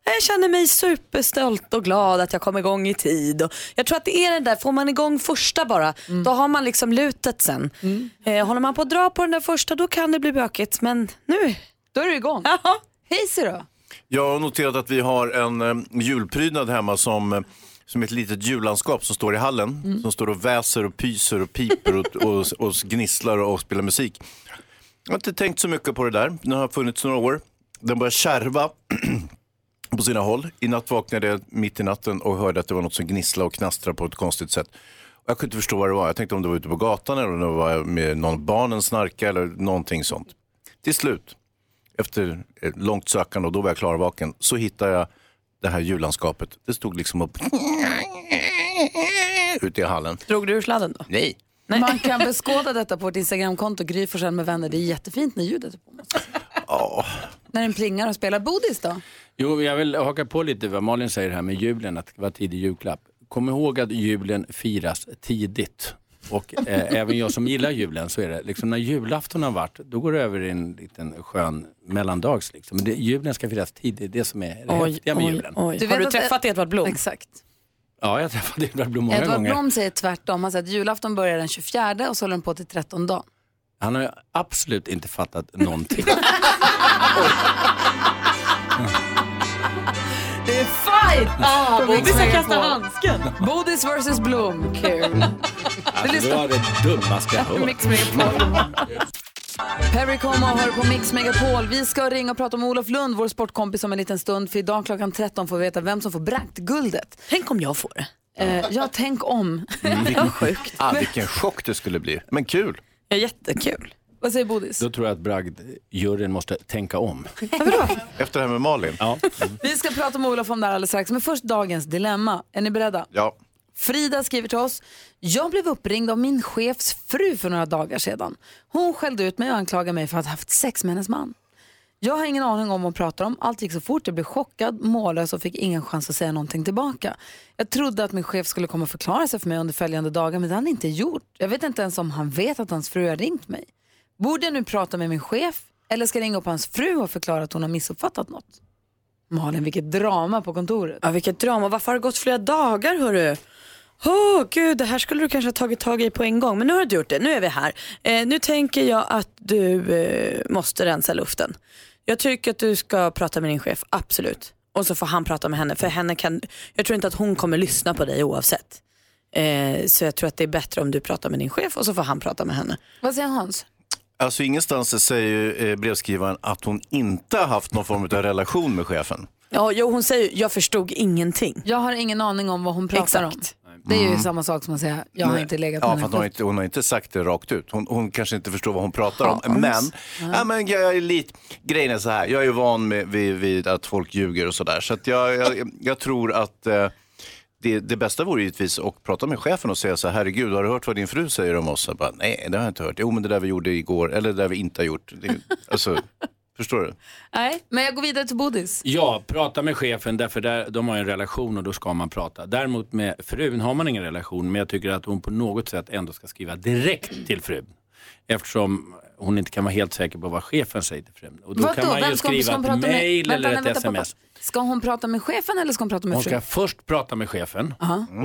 Jag känner mig superstolt och glad att jag kom igång i tid. Och jag tror att det är det där, får man igång första bara, då har man liksom lutet sen. Eh, håller man på att dra på den där första då kan det bli bökigt. Men nu, Då är du igång. Hej då. Jag har noterat att vi har en eh, julprydnad hemma som, eh, som ett litet jullandskap som står i hallen. Som står och väser och pyser och piper och, och, och gnisslar och spelar musik. Jag har inte tänkt så mycket på det där. Den har funnits några år. Den börjar kärva på sina håll. I natt vaknade jag mitt i natten och hörde att det var något som gnisslade och knastrade på ett konstigt sätt. Och Jag kunde inte förstå vad det var. Jag tänkte om det var ute på gatan eller om det var med någon barnen snarka eller någonting sånt. Till slut, efter ett långt sökande och då var jag klarvaken, så hittade jag det här jullandskapet. Det stod liksom upp ute i hallen. drog du ur sladden då? Nej. Man kan beskåda detta på vårt Instagramkonto, Gry Forssell med vänner. Det är jättefint när ljudet är på. säga. När den plingar och spelar. Bodis då? Jo, jag vill haka på lite vad Malin säger här med julen, att det var tidig julklapp. Kom ihåg att julen firas tidigt. Och eh, även jag som gillar julen så är det, liksom när julafton har varit, då går det över i en liten skön mellandags. Liksom. Men det, julen ska firas tidigt, det är det som är det Oj, häftiga med oj, julen. oj. Du Har du träffat Edvard Blom? Exakt. Ja, jag har träffat Edvard Blom många Edvard gånger. Blom säger tvärtom. Han säger att julafton börjar den 24 och så håller den på till 13 dagen. Han har ju absolut inte fattat någonting. Det är fight! Ah, Bodis har kastat handsken. Bodis versus Blom. Kul. Alltså, det var det dummaste jag hört. Mix Megapol. Perry Como hör på Mix Megapol. Vi ska ringa och prata om Olof Lund, vår sportkompis, om en liten stund. För idag klockan 13 får vi veta vem som får Braggtguldet. Tänk om jag får det. Eh, ja, tänk om. Vilken, sjukt. Ah, vilken chock det skulle bli. Men kul. Ja, jättekul. Vad säger Bodis? Då tror jag att Bragd-juryn måste tänka om. Efter det här med Malin. Ja. Vi ska prata med Olof om det här alldeles strax. Men först dagens dilemma. Är ni beredda? Ja. Frida skriver till oss. Jag blev uppringd av min chefs fru för några dagar sedan. Hon skällde ut mig och anklagade mig för att ha haft sex med hennes man. Jag har ingen aning om vad hon pratar om. Allt gick så fort. Jag blev chockad, mållös och fick ingen chans att säga någonting tillbaka. Jag trodde att min chef skulle komma och förklara sig för mig under följande dagar, men det har han inte gjort. Jag vet inte ens om han vet att hans fru har ringt mig. Borde jag nu prata med min chef eller ska jag ringa upp hans fru och förklara att hon har missuppfattat något? Malin, vilket drama på kontoret. Ja, vilket drama. Varför har det gått flera dagar hörru? Åh gud, det här skulle du kanske ha tagit tag i på en gång. Men nu har du gjort det, nu är vi här. Eh, nu tänker jag att du eh, måste rensa luften. Jag tycker att du ska prata med din chef, absolut. Och så får han prata med henne. För henne kan, jag tror inte att hon kommer lyssna på dig oavsett. Eh, så jag tror att det är bättre om du pratar med din chef och så får han prata med henne. Vad säger Hans? Alltså ingenstans säger eh, brevskrivaren att hon inte har haft någon form av relation med chefen. Ja, jo, hon säger jag förstod ingenting. Jag har ingen aning om vad hon pratar om. Det är ju samma sak som att säga, jag har inte legat ja, med för att henne. hon, har inte, hon har inte sagt det rakt ut. Hon, hon kanske inte förstår vad hon pratar om. Men, Ja. ja. men jag är lite, grejen är så här, jag är ju van med, vid, vid att folk ljuger och sådär. Så att jag, jag, jag tror att eh, det, det bästa vore givetvis att prata med chefen och säga så här, herregud, har du hört vad din fru säger om oss? Jag bara, Nej, det har jag inte hört. Jo, men det där vi gjorde igår, eller det där vi inte har gjort. Det, alltså, förstår du? Nej, men jag går vidare till Bodis. Ja, prata med chefen därför där, de har en relation och då ska man prata. Däremot med frun har man ingen relation men jag tycker att hon på något sätt ändå ska skriva direkt till frun. Eftersom hon inte kan vara helt säker på vad chefen säger till frun. Och då Vadå? kan man ju hon- skriva hon ett med- Vänta, eller ett vänta, pappa. sms. Ska hon prata med chefen eller ska hon prata med Hon frun? ska först prata med chefen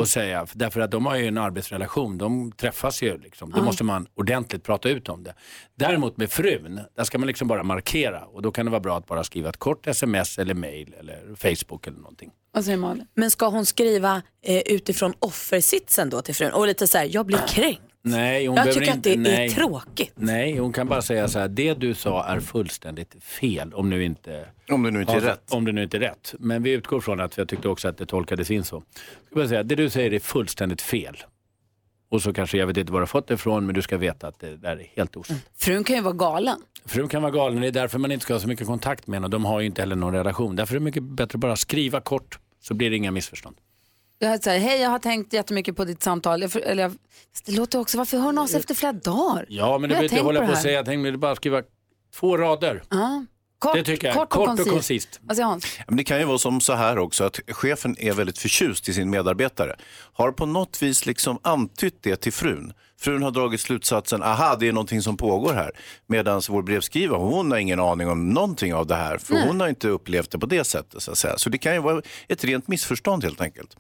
och säga, därför att de har ju en arbetsrelation, de träffas ju liksom. Då Ja. måste man ordentligt prata ut om det. Däremot med frun, där ska man liksom bara markera och då kan det vara bra att bara skriva ett kort sms eller mail eller Facebook eller någonting. Vad säger Malin? Men ska hon skriva eh, utifrån offersitsen då till frun? Och lite så här, jag blir kränkt. Nej, hon Jag tycker att inte, det är nej. tråkigt. Nej, hon kan bara säga så här, det du sa är fullständigt fel om nu inte... Om det nu inte är rätt. Om det nu inte är rätt. Men vi utgår från att, för jag tyckte också att det tolkades in så. Ska bara säga, det du säger är fullständigt fel. Och så kanske jag vet inte var du har fått det ifrån men du ska veta att det där är helt osant. Frun kan ju vara galen. Frun kan vara galen, det är därför man inte ska ha så mycket kontakt med henne och de har ju inte heller någon relation. Därför är det mycket bättre att bara skriva kort så blir det inga missförstånd. Jag har sagt, hej jag har tänkt jättemycket på ditt samtal. Jag, för- eller jag, det låter också, varför hör av sig efter flera dagar? Ja, men det Jag inte tänkt hålla på att säga. Jag tänkte bara skriva två rader. Ja. Kort, Det tycker jag. kort, Kort och och koncist. säger Hans? Men det kan ju vara som så här också att chefen är väldigt förtjust i sin medarbetare. Har på något vis liksom antytt det till frun. Frun har dragit slutsatsen, aha det är någonting som pågår här. Medan vår brevskrivare, hon har ingen aning om någonting av det här. För Nej. hon har inte upplevt det på det sättet. Så, att säga. så det kan ju vara ett rent missförstånd helt enkelt.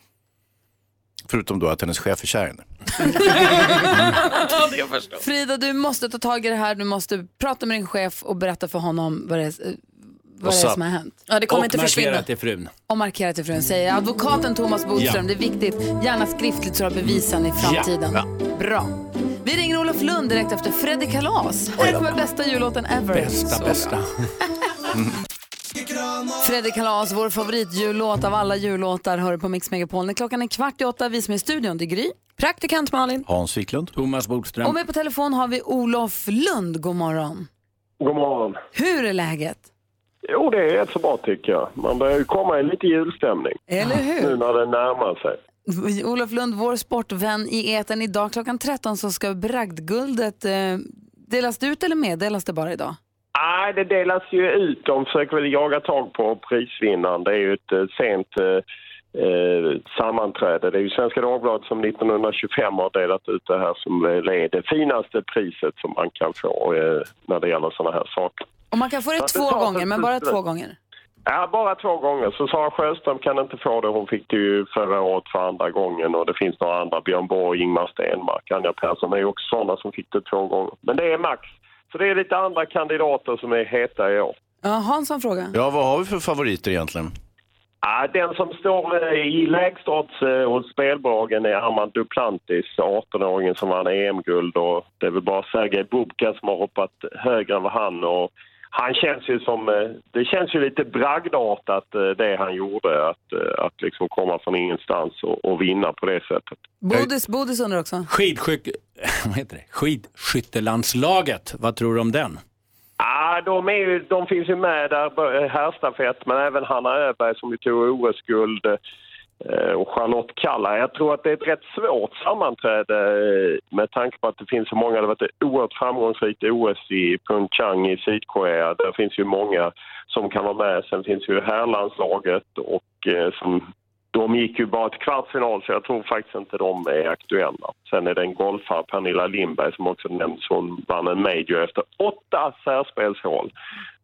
Förutom då att hennes chef är kär i henne. Frida, du måste ta tag i det här. Du måste prata med din chef och berätta för honom vad det är, vad det är som har hänt. Ja, det kommer och inte försvinna. markera till frun. Och markera till frun. Säger advokaten Thomas Bodström. Ja. Det är viktigt. Gärna skriftligt så du har bevisen i framtiden. Ja. Bra. Vi ringer Olof Lund direkt efter Freddy Kalas. Här kommer bästa jullåten ever. Bästa, Så bästa. Freddy Kalas, vår favoritjullåt av alla jullåtar, hör du på Mix Megapol. Klockan är kvart i åtta, vi som är i studion, det är Gry. Praktikant Malin. Hans Wiklund. Thomas Bodström. Och med på telefon har vi Olof Lund. God morgon. God morgon. Hur är läget? Jo, det är rätt så bra tycker jag. Man börjar ju komma i lite julstämning. Eller hur? Nu när det närmar sig. Olof Lund, vår sportvän i eten idag klockan 13 så ska bragdguldet eh, delas det ut eller meddelas det bara idag? Nej, det delas ju ut. De försöker väl jaga tag på prisvinnaren. Det är ju ett eh, sent eh, eh, sammanträde. Det är ju Svenska Dagbladet som 1925 har delat ut det här som är det finaste priset som man kan få eh, när det gäller sådana här saker. Och man kan få det det två gånger, men bara två gånger. Ja, bara två gånger. Så Sara Sjöström kan inte få det. Hon fick det ju förra året för andra gången och det finns några andra. Björn Borg, Ingmar Stenmark, Anja Persson är ju också sådana som fick det två gånger. Men det är max. Så det är lite andra kandidater som är heta i år. Ja, Hans har en fråga. Ja, vad har vi för favoriter egentligen? Ja, den som står eh, i lägstodds eh, hos spelbolagen är Armand Duplantis, 18-åringen som vann EM-guld. Och det är väl bara Sergej Bubka som har hoppat högre än vad han. Och han känns ju som, eh, det känns ju lite bragdartat eh, det han gjorde, att, eh, att liksom komma från ingenstans och, och vinna på det sättet. Bodis, Bodis undrar också. Skidskyck... Vad heter det? Skidskyttelandslaget, vad tror du om den? Ja, de, är ju, de finns ju med där, herrstafett, men även Hanna Öberg som ju tog OS-guld Eh, och Charlotte Kalla. Jag tror att det är ett rätt svårt sammanträde eh, med tanke på att det finns så många. Det har varit ett oerhört framgångsrikt OS i Pyeongchang i Sydkorea. Där finns ju många som kan vara med. Sen finns ju herrlandslaget och eh, som de gick ju bara till kvartsfinal så jag tror faktiskt inte de är aktuella. Sen är det en golfare, Pernilla Lindberg, som också nämns. Hon vann en major efter åtta särspelshål.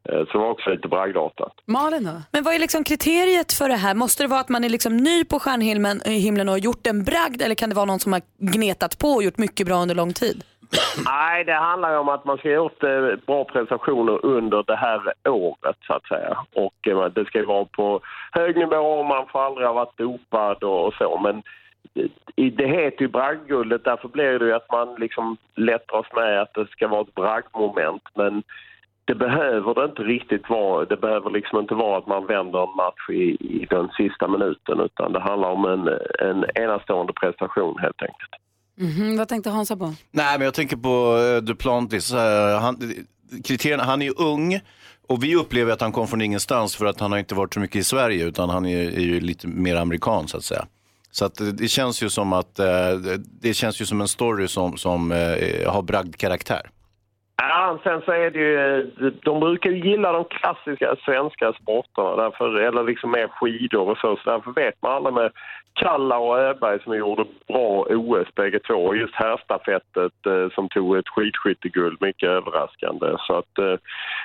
Eh, Så det var också lite bragdartat. Malin då? Men vad är liksom kriteriet för det här? Måste det vara att man är liksom ny på stjärnhimlen eh, himlen och har gjort en bragd eller kan det vara någon som har gnetat på och gjort mycket bra under lång tid? Nej, det handlar ju om att man ska ha gjort eh, bra prestationer under det här året så att säga. Och eh, det ska ju vara på hög nivå och man får aldrig ha varit dopad och, och så. Men i- det heter ju bragdguldet, därför blir det ju att man liksom lätt dras med att det ska vara ett bragdmoment. Men det behöver det inte riktigt vara. Det behöver liksom inte vara att man vänder en match i, i den sista minuten utan det handlar om en, en enastående prestation helt enkelt. Mhm, vad tänkte Hansa på? Nej, men jag tänker på uh, Duplantis. eh, han, kriterierna, han är ju ung och vi upplever att han kom från ingenstans för att han har inte varit så mycket i Sverige utan han är, är ju lite mer amerikan så att säga. Så att det, det känns ju som att eh, det- känns ju som en story som, som eh, har bragdkaraktär. Ja, sen så är det ju, de brukar ju gilla de klassiska svenska sporterna, därför, eller liksom mer skidor och så, så därför vet man alla med Kalla och Öberg som gjorde bra OS bägge två, och just herrstafettet eh, som tog ett skidskytteguld, mycket överraskande. Så att eh,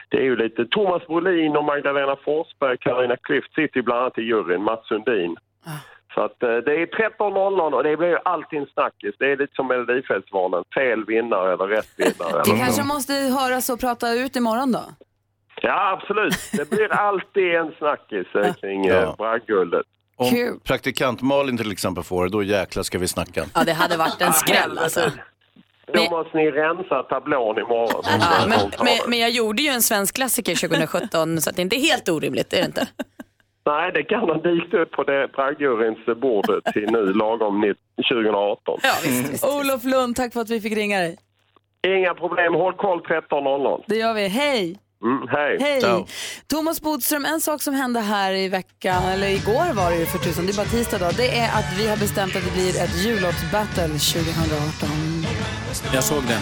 det är ju lite, Thomas Brolin och Magdalena Forsberg, Carina Klüft sitter ju bland annat i juryn, Mats Sundin. Ah. Så att eh, det är 13.00 och det blir ju alltid en snackis. Det är lite som Melodifestivalen, fel vinnare eller rätt vinnare. Vi kanske måste höras och prata ut imorgon då? Ja, absolut. Det blir alltid en snackis eh, kring ja. bragdguldet. Om praktikant Malin till exempel får det, då jäklar ska vi snacka. Ja, det hade varit en skräll alltså. Då måste ni rensa tablån imorgon. Ja, men, men, men jag gjorde ju en svensk klassiker 2017 så att det är inte helt orimligt, det är det inte. Nej, det kan ha dykt upp på det bragdjuryns bord till nu lagom ni- 2018. Olof Lund, tack för att vi fick ringa dig. Inga problem, håll koll 13.00. Det gör vi. Hej! Mm, hej. Hej! Thomas Bodström, en sak som hände här i veckan, eller igår var det ju för tusan, det är bara tisdag då, det är att vi har bestämt att det blir ett jullåtsbattle 2018. Jag såg den.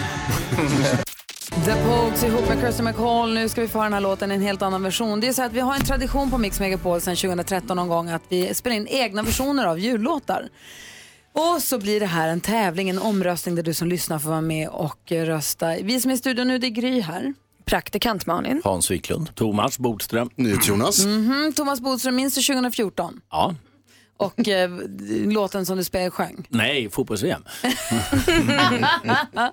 The Pogues ihop med Kirsty McCall. Nu ska vi få höra den här låten i en helt annan version. Det är så att vi har en tradition på Mix Megapol sedan 2013 någon gång att vi spelar in egna versioner av jullåtar. Och så blir det här en tävling, en omröstning där du som lyssnar får vara med och rösta. Vi som är i studion nu, det är Gry här. Praktikant Malin. Hans Wiklund. Thomas Bodström. Jonas. Mhm, Thomas Bodström, minns du 2014? Ja. Och eh, låten som du spelade sjöng? Nej, fotbolls-VM.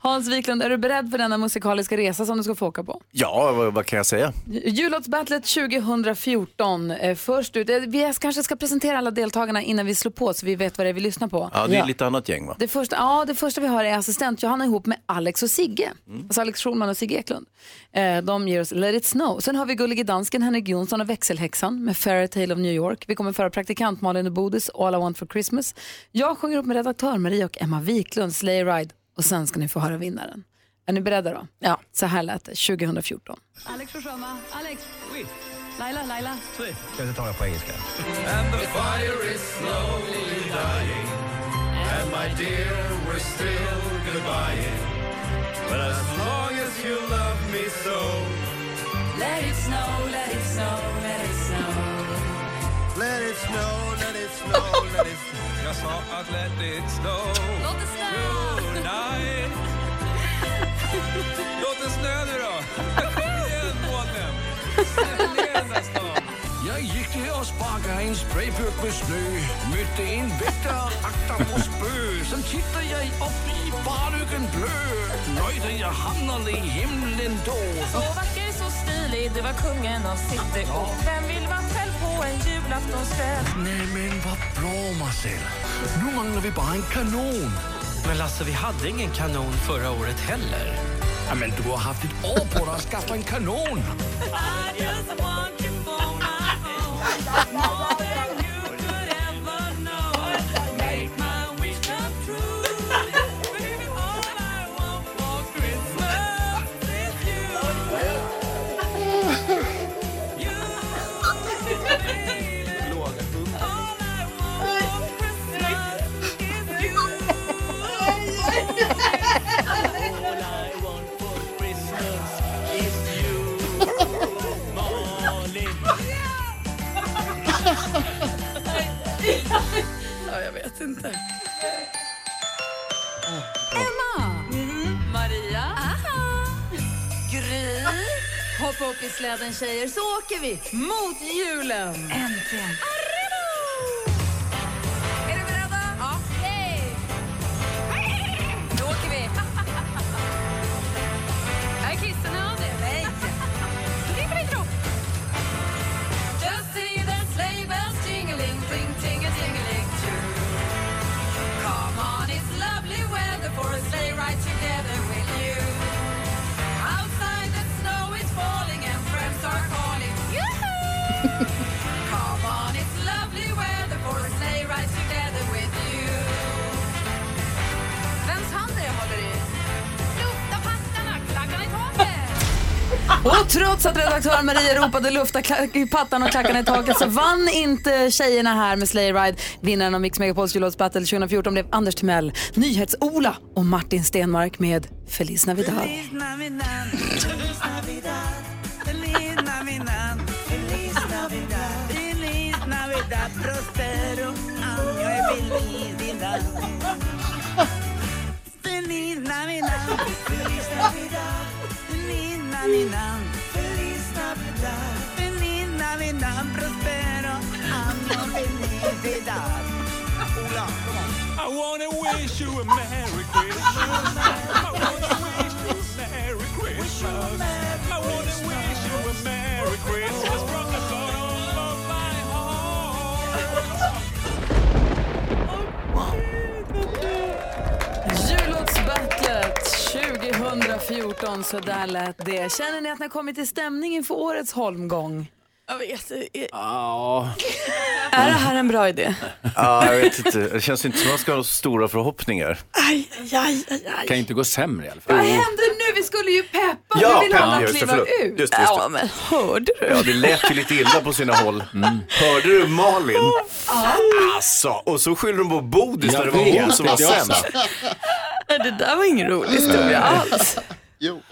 Hans Wiklund, är du beredd för denna musikaliska resa som du ska få åka på? Ja, vad, vad kan jag säga? Jullåtsbattlet 2014. Eh, först ut, eh, vi kanske ska presentera alla deltagarna innan vi slår på så vi vet vad det är vi lyssnar på. Ja, det är lite annat gäng va? Det första, ja, det första vi har är assistent Johanna ihop med Alex och Sigge. Alltså Alex Schulman och Sigge Eklund. Eh, de ger oss Let it snow. Sen har vi Gullige Dansken, Henrik Jonsson och Växelhäxan med Fairytale of New York. Vi kommer föra praktikant Malin och Bodis All I want for Christmas. Jag sjunger upp med redaktör Maria och Emma Wiklund Sleigh Ride och sen ska ni få höra vinnaren. Är ni beredda då? Ja. Så här lät det 2014. Alex sjunga. Alex. Laila, Laila. Ska jag ta det på engelska? And the fire is slowly dying. And my dear, we're still goodbying. But as long as you love me so. Let it snow, let it snow, let it snow. Let it snow, jag sa att let it snow. Låt det snöa! Låt det snöa nu då. Kom igen, månen. Ställ gick ner och gik en sprayburk med snö Mötte en väktare, akta på spö Sen titter jag upp i barlykken blö Nöjde jag hamnade i himlen då. Så vacker, så stilig, Du var kungen av city. Och vem vill vara själv en julaftonskväll? Nej men vad bra Marcel. Nu manglar vi bara en kanon. Men Lasse, vi hade ingen kanon förra året heller. Ja, men du har haft ett år på dig att skaffa en kanon. Hoppa upp i släden tjejer så åker vi mot julen. Äntligen. Och trots att redaktör Maria ropade lufta i pattan och klackarna i taket så vann inte tjejerna här med Slay Ride. Vinnaren av Mix Megapols jullåtsbattle 2014 blev Anders Timell, Nyhets-Ola och Martin Stenmark med Feliz Navidad. Feliz Navidad, Feliz Navidad, Feliz Navidad, Feliz Navidad, Feliz Navidad, prospero año y felicidad. Feliz Navidad, Feliz Navidad, Feliz Navidad, Feliz Navidad, Feliz Navidad, prospero felicidad. Come on. I wanna wish you a Merry Christmas. I wanna wish you a Merry Christmas. I wanna wish you a Merry Christmas 114, så där lät det. Känner ni att ni har kommit i stämning inför årets holmgång? Jag vet inte. Ja. Är det här en bra idé? Ja, jag vet inte. Det känns inte som att man ska ha så stora förhoppningar. Aj, aj, aj, aj. Kan inte gå sämre i alla fall. Vad händer nu? Vi skulle ju peppa. Ja, vi vill peppa, alla just kliva förlåt. ut. Just det, just det. Ja, men hörde du? Ja, det lät ju lite illa på sina håll. Hörde du Malin? Alltså, och så skyller de på Bodis när det var hon som var sämst. Det där var ingen rolig historia alls. Jo.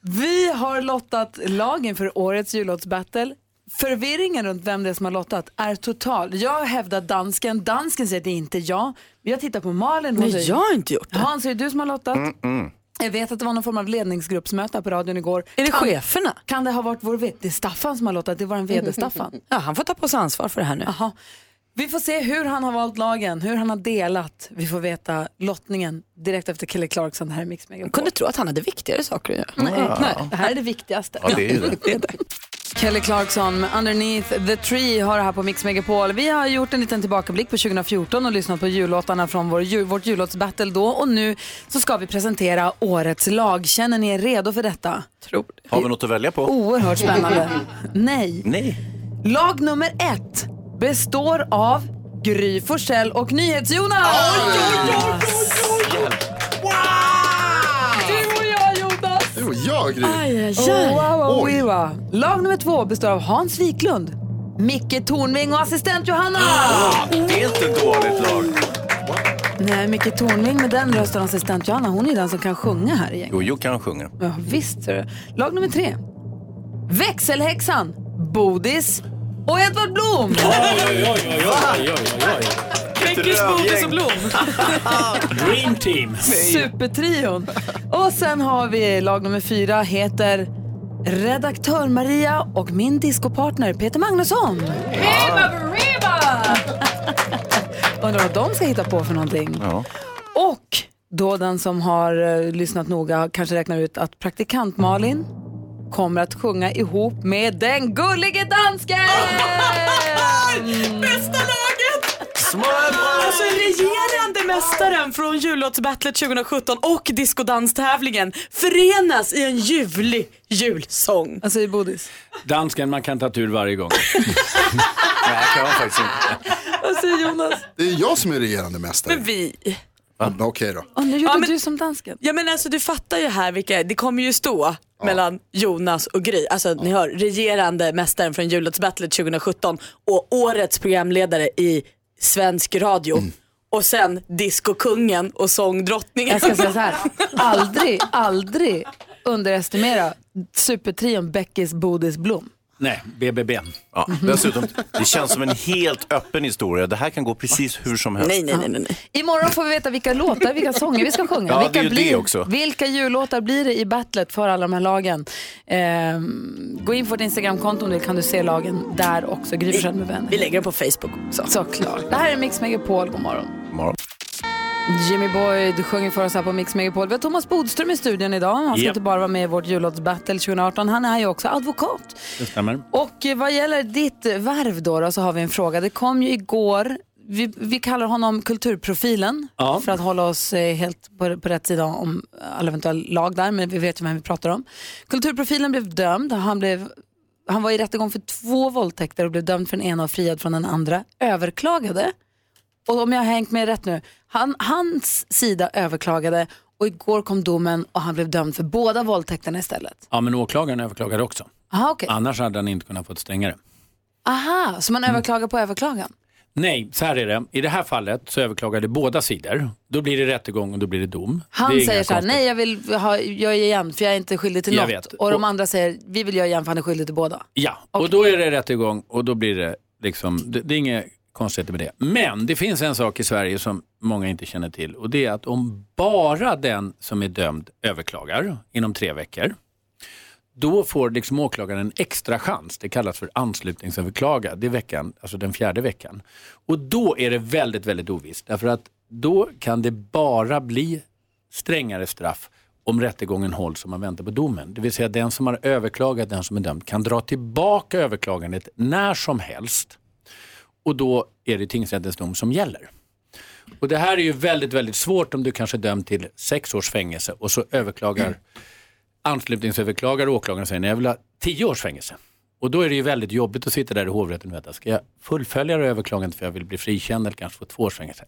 Vi har lottat lagen för årets jullåtsbattle. Förvirringen runt vem det är som har lottat är total. Jag hävdar dansken, dansken säger att det är inte jag. Jag tittar på Malin. Nej, säger- jag har inte gjort det. Hans, är det du som har lottat? Mm. Jag vet att det var någon form av ledningsgruppsmöte på radion igår. Är det Kan- cheferna? Kan det ha varit vår vd? Det är Staffan som har lottat, det var en vd Staffan. Ja, han får ta på sig ansvar för det här nu. Jaha. Vi får se hur han har valt lagen, hur han har delat. Vi får veta lottningen direkt efter Kelly Clarkson här i Mix Megapol. Jag kunde tro att han hade viktigare saker att göra. Nej, nej, det här är det viktigaste. Ja, det är det. Kelly Clarkson med Underneath the Tree har det här på Mix Megapol. Vi har gjort en liten tillbakablick på 2014 och lyssnat på jullåtarna från vår, jul, vårt jullåtsbattle då och nu så ska vi presentera årets lag. Känner ni er redo för detta? Tror Har vi något att välja på? Oerhört spännande. Nej. Nej. Lag nummer ett består av Gry Forssell och NyhetsJonas. Du Gry. Aj, aj, Oh, aj. wow, wow, Oj. wiwa. Lag nummer två består av Hans Wiklund, Micke Tornving och assistent Johanna. Det är inte ett dåligt lag. Nej, Micke Tornving med den rösten och assistent Johanna, hon är den som kan sjunga här i gänget. Jo, jo kan sjunga. Ja, visst ser du. Lag nummer tre. Växelhäxan, Bodis och Edvard Blom. Knäckis, Bodis och Blom. Dream team. Supertrion. Och sen har vi lag nummer fyra, heter Redaktör Maria och min discopartner Peter Magnusson. Riba, riba! Undrar vad de ska hitta på för någonting. Ja. Och då den som har eh, lyssnat noga kanske räknar ut att praktikant Malin kommer att sjunga ihop med den gullige dansken! Bästa laget! Alltså regerande mästaren från jullåtsbattlet 2017 och discodanstävlingen förenas i en ljuvlig julsång. Alltså i Bodis. Dansken man kan ta tur varje gång. Nej, kan man faktiskt inte. Vad säger Jonas? Det är jag som är regerande mästare. Men vi... Ja, Okej då. Och nu gjorde Ja, men- du som dansken. Ja men alltså du fattar ju här vilka, det kommer ju stå mellan Jonas och Gry. Alltså ni hör, regerande mästaren från jullåtsbattlet 2017 och årets programledare i svensk radio. Och sen discokungen och sångdrottningen. Jag ska säga så här, aldrig, aldrig underestimera supertrion Beckis, Bodis, Blom. Nej, BBB. Ja, dessutom, det känns som en helt öppen historia. Det här kan gå precis hur som helst. Nej, nej, nej, nej. Imorgon får vi veta vilka låtar, vilka sånger vi ska sjunga. Ja, vilka, det är ju det blir, också. vilka jullåtar blir det i battlet för alla de här lagen? Ehm, gå in på vårt Instagramkonto om du kan du se lagen där också. Gry med vänner. Vi lägger den på Facebook också. Såklart. Det här är Mix Megapol, god morgon. Morgon. Jimmy Boyd sjunger för oss här på Mix Megapol. Vi har Thomas Bodström i studion idag. Han ska Japp. inte bara vara med i vårt jullåtsbattle 2018, han är ju också advokat. Det stämmer. Och eh, vad gäller ditt värv då, då så har vi en fråga. Det kom ju igår, vi, vi kallar honom kulturprofilen Ja. för att hålla oss eh, helt på, på rätt sida om alla eventuella lag där, men vi vet ju vem vi pratar om. Kulturprofilen blev dömd, han, blev, han var i rättegång för två våldtäkter och blev dömd för den ena och friad från den andra, överklagade. Och om jag har hängt med rätt nu, han, hans sida överklagade och igår kom domen och han blev dömd för båda våldtäkterna istället. Ja, men åklagaren överklagade också. Aha, okej. Annars hade han inte kunnat få ett strängare. Aha, så man överklagar på överklagan? Nej, så här är det. I det här fallet så överklagade båda sidor. Då blir det rättegång och då blir det dom. Han det säger så här, nej jag vill ha, göra igen för jag är inte skyldig till Jag något. vet. Och de Och- andra säger, vi vill göra igen för han är skyldig till båda. Ja, och då är det rättegång och då blir det liksom, det, det är inget Konstigheter med det. Men det finns en sak i Sverige som många inte känner till och det är att om bara den som är dömd överklagar inom tre veckor, då får liksom åklagaren en extra chans. Det kallas för anslutningsöverklaga. Det är veckan, alltså den fjärde veckan. Och då är det väldigt, väldigt ovisst. Därför att då kan det bara bli strängare straff om rättegången hålls och man väntar på domen. Det vill säga den som har överklagat, den som är dömd, kan dra tillbaka överklagandet när som helst. Och då är det tingsrättens dom som gäller. Och det här är ju väldigt, väldigt svårt om du kanske är dömd till sex års fängelse och så överklagar anslutningsöverklagare och åklagaren säger nej jag vill ha tio års fängelse. Och då är det ju väldigt jobbigt att sitta där i hovrätten och veta, ska jag fullfölja det överklagandet för jag vill bli frikänd eller kanske få två års fängelse?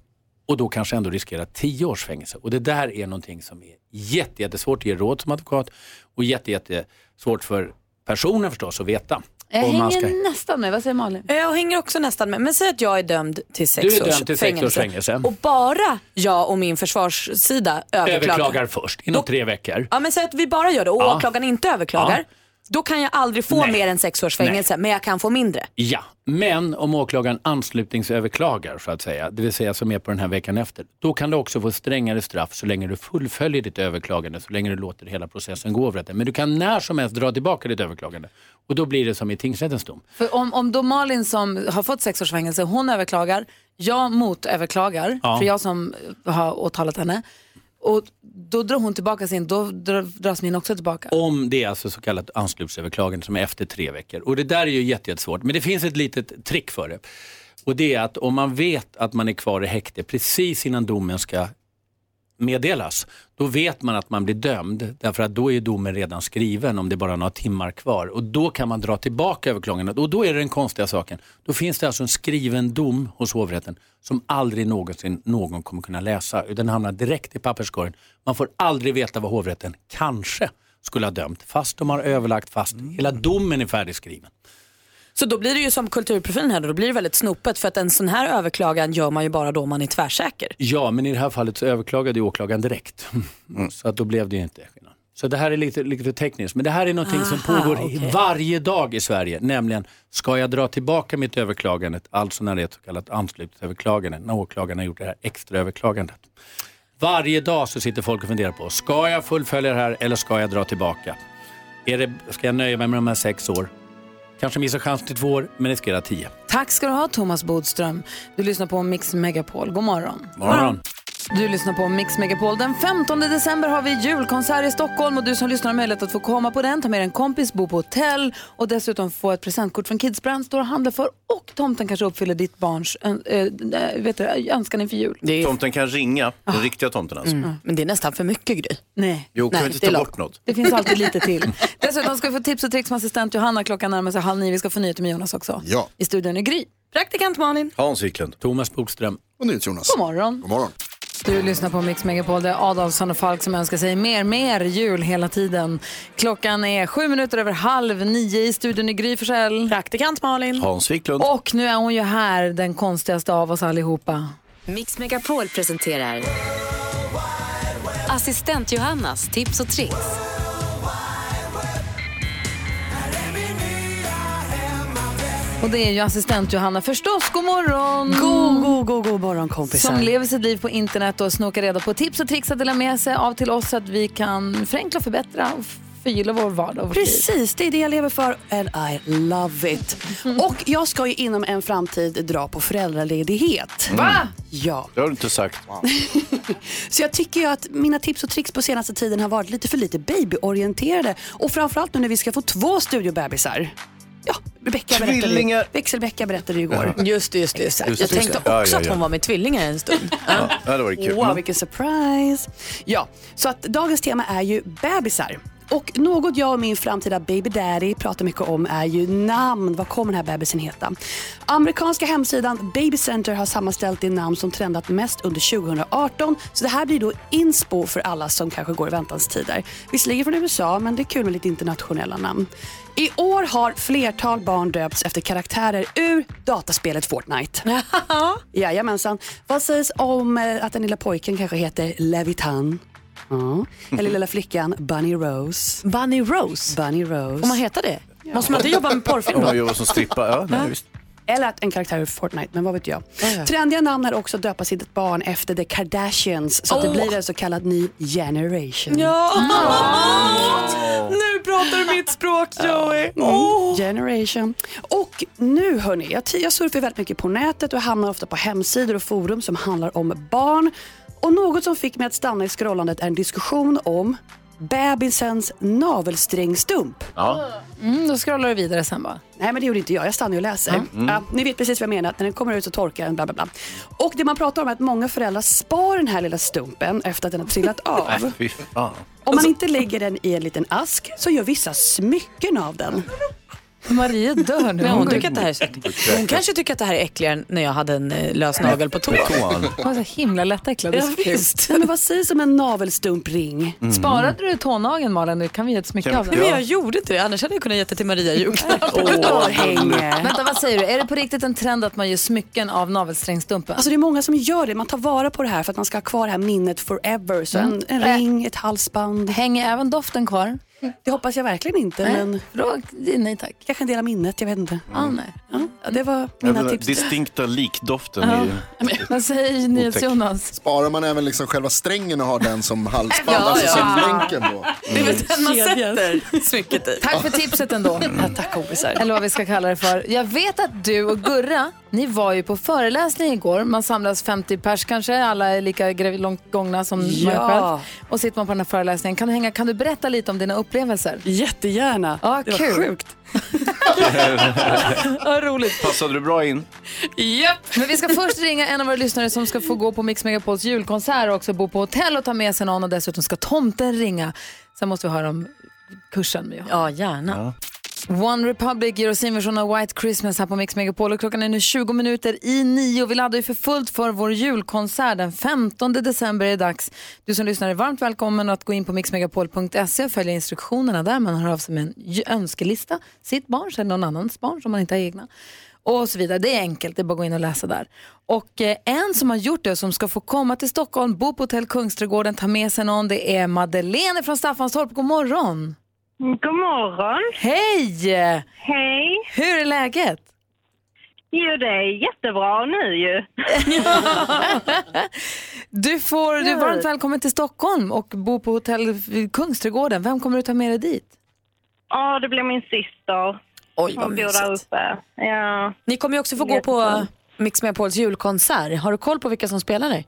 Och då kanske ändå riskera tio års fängelse. Och det där är någonting som är jätte, jättesvårt att ge råd som advokat och jätte, jättesvårt för personen förstås att veta. Jag hänger ska- nästan med. Vad säger Malin? Jag hänger också nästan med. Men säg att jag är dömd till sex, Du är dömd till sex års fängelse. fängelse. Och bara jag och min försvarssida överklagar. Överklagar först, inom tre veckor. Ja men säg att vi bara gör det och Ja. åklagaren inte överklagar. Ja. Då kan jag aldrig få Nej. mer än sex års fängelse men jag kan få mindre. Ja, men om åklagaren anslutningsöverklagar så att säga, det vill säga som är på den här veckan efter, då kan du också få strängare straff så länge du fullföljer ditt överklagande, så länge du låter hela processen gå över rätten. Men du kan när som helst dra tillbaka ditt överklagande och då blir det som i tingsrättens dom. För om, om då Malin som har fått sex års fängelse, hon överklagar, jag motöverklagar, Ja. för jag som har åtalat henne. Och då drar hon tillbaka sin, då dras min också tillbaka. Om det är alltså så kallat anslutsöverklagande som är efter tre veckor. Och det där är ju jättesvårt. Men det finns ett litet trick för det. Och det är att om man vet att man är kvar i häkte precis innan domen ska meddelas, då vet man att man blir dömd. Därför att då är domen redan skriven om det är bara är några timmar kvar. Och då kan man dra tillbaka överklagandet. Och då är det den konstiga saken. Då finns det alltså en skriven dom hos hovrätten som aldrig någonsin någon kommer kunna läsa. Utan hamnar direkt i papperskorgen. Man får aldrig veta vad hovrätten kanske skulle ha dömt. Fast de har överlagt fast. Hela domen är färdigskriven. Så då blir det ju som kulturprofilen här då, blir det väldigt snopet för att en sån här överklagan gör man ju bara då man är tvärsäker. Ja, men i det här fallet så överklagade ju åklagaren direkt. Så att då blev det ju inte skillnad. Så det här är lite, lite tekniskt, men det här är någonting som Aha, pågår okej. varje dag i Sverige. Nämligen, ska jag dra tillbaka mitt överklagande, alltså när det är ett så kallat anslutningsöverklagande, när åklagaren har gjort det här extra överklagandet. Varje dag så sitter folk och funderar på, ska jag fullfölja det här eller ska jag dra tillbaka? Är det, ska jag nöja mig med de här sex år? Kanske missa chansen till två år, men riskera tio. Tack ska du ha Thomas Bodström. Du lyssnar på Mix Megapol. God morgon. Morgon. Du lyssnar på Mix Megapol. Den 15 december har vi julkonsert i Stockholm och du som lyssnar har möjlighet att få komma på den, ta med en kompis, bo på hotell och dessutom få ett presentkort från Kids Brand står och handlar för och tomten kanske uppfyller ditt barns äh, vet du, önskan inför jul. Tomten kan ringa, den riktiga tomten alltså. Mm. Men det är nästan för mycket grej. Nej. Jo, kan Nej, vi inte är ta bort något? Det finns alltid lite till. Dessutom ska vi få tips och tricks med assistent Johanna. Klockan närmar sig halv nio. Vi ska få nyheter med Jonas också. Ja. I studion är Gry. Praktikant Malin. Hans Wiklund. Thomas Bodström. Och Jonas. God morgon. God morgon. Du lyssnar på Mix Megapol. Det är Adolfsson och Falk som önskar sig mer, mer jul hela tiden. Klockan är sju minuter över halv nio i studion i Gry Forssell. Praktikant Malin. Hans Wiklund. Och nu är hon ju här, den konstigaste av oss allihopa. Mix Megapol presenterar Assistent Johannas tips och tricks. Och det är ju assistent Johanna förstås. God morgon! God, god, god, god morgon kompisar. Som lever sitt liv på internet och snokar reda på tips och tricks att dela med sig av till oss så att vi kan förenkla, förbättra och förgylla vår vardag och liv. Precis, det är det jag lever för and I love it. Och jag ska ju inom en framtid dra på föräldraledighet. Va? Ja. Det har du inte sagt. Så jag tycker ju att mina tips och tricks på senaste tiden har varit lite för lite babyorienterade. Och framförallt nu när vi ska få två studiobebisar. Ja, Rebecka berättade, Växelbecka berättade igår. Just det, just det. Exakt. Just Jag det, tänkte just det. också Ja, ja, att hon var med tvillingar en stund. Ja, det varit kul. Wow, Mm. vilken surprise. Ja, så att dagens tema är ju bebisar. Och något jag och min framtida baby daddy pratar mycket om är ju namn. Vad kommer den här bebisen heta? Amerikanska hemsidan Baby Center har sammanställt det namn som trendat mest under 2018. Så det här blir då inspo för alla som kanske går i väntans tider. Visserligen från USA, men det är kul med lite internationella namn. I år har flertal barn döpts efter karaktärer ur dataspelet Fortnite. Jajamensan. Vad sägs om eh, att den lilla pojken kanske heter Levitan? Ja. Eller lilla flickan Bunny Rose. Bunny Rose? Bunny Rose. Får man heta det? Måste man inte jobba med porrfilm då? jobbar som strippa. Ja, nej, visst. Eller att en karaktär ur Fortnite, men vad vet jag. ja. Trendiga namn är också att döpa sitt barn efter The Kardashians så att det Åh. blir en så kallad ny generation. Ja! Nu pratar du mitt språk Joey. Mm, Generation. Och nu hörni, jag, jag surfar väldigt mycket på nätet och hamnar ofta på hemsidor och forum som handlar om barn. Och något som fick mig att stanna i scrollandet är en diskussion om bebisens navelsträngstump. Ja. Mm, då scrollar du vidare sen bara. Nej men det gjorde inte jag, jag stannar och läser. Mm. Ja, ni vet precis vad jag menar, när den kommer ut så torkar den bla bla bla. Och det man pratar om är att många föräldrar spar den här lilla stumpen efter att den har trillat av. Nej, fy fan. Om man inte lägger den i en liten ask så gör vissa smycken av den. Maria dör nu. Ja, hon tycker att det här är så äckligt. Hon kanske tycker att det här är äckligare än när jag hade en eh, lös nagel på tån. Hon var så himla lättäcklad. Ja, visst. Nej, men vad sägs om en navelstumpring? Mm. Sparade du tånageln Malin? Nu kan vi ge ett smycke av den. Ja. Men jag gjorde inte det, annars hade jag kunnat ge det till Maria i julklapp. Örhänge. Vänta, vad säger du? Är det på riktigt en trend att man gör smycken av navelsträngstumpen? Alltså det är många som gör det. Man tar vara på det här för att man ska ha kvar det här minnet forever. Så Mm. en, en ring, ett halsband. Hänger även doften kvar? Det hoppas jag verkligen inte. Nej, Men... Då, nej tack. Kanske en del av minnet, jag vet inte. Ah, nej. Ja, det var Ja, mina den tips. distinkta likdoften. Ja. i- Vad säger NyhetsJonas? Sparar man även liksom själva strängen och har den som halsband, Ja, alltså ja. som länken då? Det är väl den man sätter smycket i. Tack för tipset ändå. Ja, tack kompisar. Eller vad vi ska kalla det för. Jag vet att du och Gurra, ni var ju på föreläsning igår. Man samlas 50 pers kanske, alla är lika långt gångna som man Ja. själv. Och sitter man på den här föreläsningen. Kan du, hänga, kan du berätta lite om dina upplevelser? Jättegärna. Ja, Det var kul. sjukt. Vad roligt. Passade du bra in? Japp. Men vi ska först ringa en av våra lyssnare som ska få gå på Mix Megapols julkonsert och också bo på hotell och ta med sig någon och dessutom ska tomten ringa. Sen måste vi höra om kursen med Johanna. Ja, gärna. One Republic ger oss sin version av White Christmas här på Mix Megapol och klockan är nu 20 minuter i nio. Vi laddar ju för fullt för vår julkonsert den 15 december är det dags. Du som lyssnar är varmt välkommen att gå in på mixmegapol.se och följa instruktionerna där. Man hör av sig med en önskelista, sitt barns eller någon annans barn som man inte har egna. Och så vidare. Det är enkelt, det är bara att gå in och läsa där. Och eh, en som har gjort det som ska få komma till Stockholm, bo på hotell Kungsträdgården, ta med sig någon, det är Madeleine från Staffanstorp. God morgon! God morgon. Hej! Hej. Hur är läget? Jo, det är jättebra nu ju. Du, får, du är varmt välkommen till Stockholm och bo på hotell Kungsträdgården. Vem kommer du ta med dig dit? Ja, det blir min syster. Oj, vad Hon bor mysigt. där uppe. Ja. Ni kommer ju också få gå på Mix Megapols julkonsert. Har du koll på vilka som spelar där?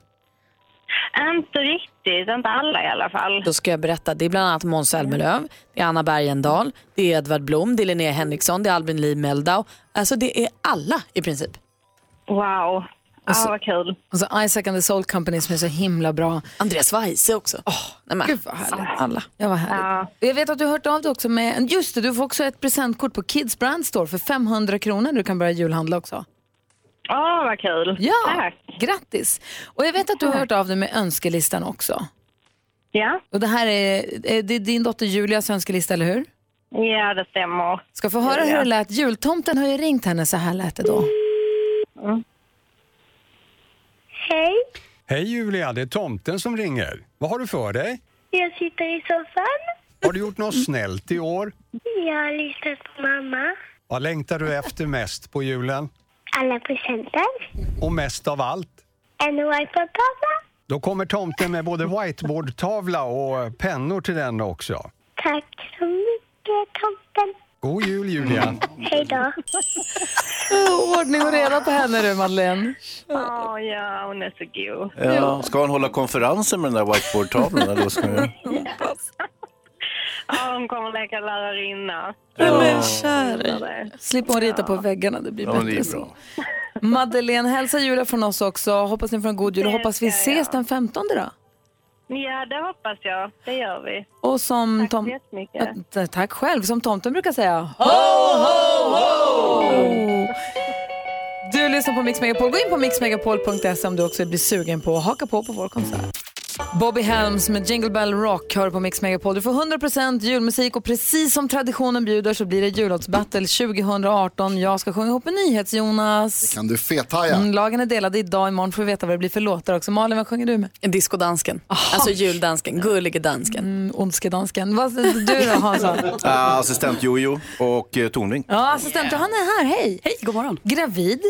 Inte riktigt, inte alla i alla fall. Då ska jag berätta. Det är bland annat Måns Zelmerlöw, det är Anna Bergendahl, det är Edvard Blom, det är Linnea Henriksson, det är Albin Lee Meldau. Alltså det är alla i princip. Wow. Ja, vad kul. Och så Isaac and the Soul Company som är så himla bra. Andreas Weise också. Oh, nej men. Gud vad härligt. Alla. Ja, vad härligt. Jag vet att du har hört av dig också med, just det, du får också ett presentkort på Kids Brand Store för 500 kronor. Du kan börja julhandla också. Ja, vad kul. Ja, Tack. grattis. Och jag vet att du har hört av dig med önskelistan också. Ja. Och det här är, är det är din dotter Julias önskelista, eller hur? Ja, det stämmer. Ska få höra hur det lät. Jultomten har ju ringt henne, så här lät det då. Hej, Hej Julia, det är tomten som ringer. Vad har du för dig? jag sitter i soffan. Har du gjort något snällt i år? Jag har lyssnat på mamma. Vad längtar du efter mest på julen? Alla presenter. Och mest av allt? En whiteboardtavla. Då kommer tomten med både whiteboardtavla och pennor till den också. Tack så mycket, tomten. God jul Julia! Hej då. Ordning och reda på henne du, Madeleine. Ja, ja, hon är så god. Ja, ska han hålla konferenser med den där whiteboardtavlan? eller vad ska han göra? Ja, hon kommer leka lärarinna. Ja. Men kära. Slipper hon rita på väggarna, det blir Ja, men det bättre är så. bra. Madeleine, hälsa Julia från oss också. Hoppas ni får en god jul och Det hoppas vi ska jag. ses den 15 då. Ja, det hoppas jag. Det gör vi. Och som Tack Tom... så jättemycket. Ja, tack själv. Som tomten brukar säga. Ho, ho, ho! Du lyssnar på Mix Megapol. Gå in på mixmegapol.se om du också blir sugen på att haka på på vår konsert. Bobby Helms med Jingle Bell Rock hör på Mix Megapol. Du får 100% julmusik och precis som traditionen bjuder så blir det jullåtsbattle 2018. Jag ska sjunga ihop med NyhetsJonas. Kan du fethaja? Mm, lagen är delade idag, imorgon får vi veta vad det blir för låtar också. Malin, vad sjunger du med? Discodansken. Alltså juldansken, gullige dansken. Mm, Ondskedansken. Vad du då Hansa? Ah, assistent Jojo och eh, Tornving. Ja, assistent Johanna är här. Hej! Hej, god morgon. Gravid,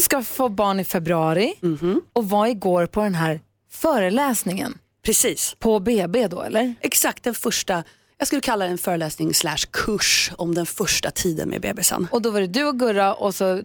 ska få barn i februari och var igår på den här föreläsningen. Precis. På BB då eller? Exakt, den första, jag skulle kalla det en föreläsning slash kurs om den första tiden med bebisen. Och då var det du och Gurra och så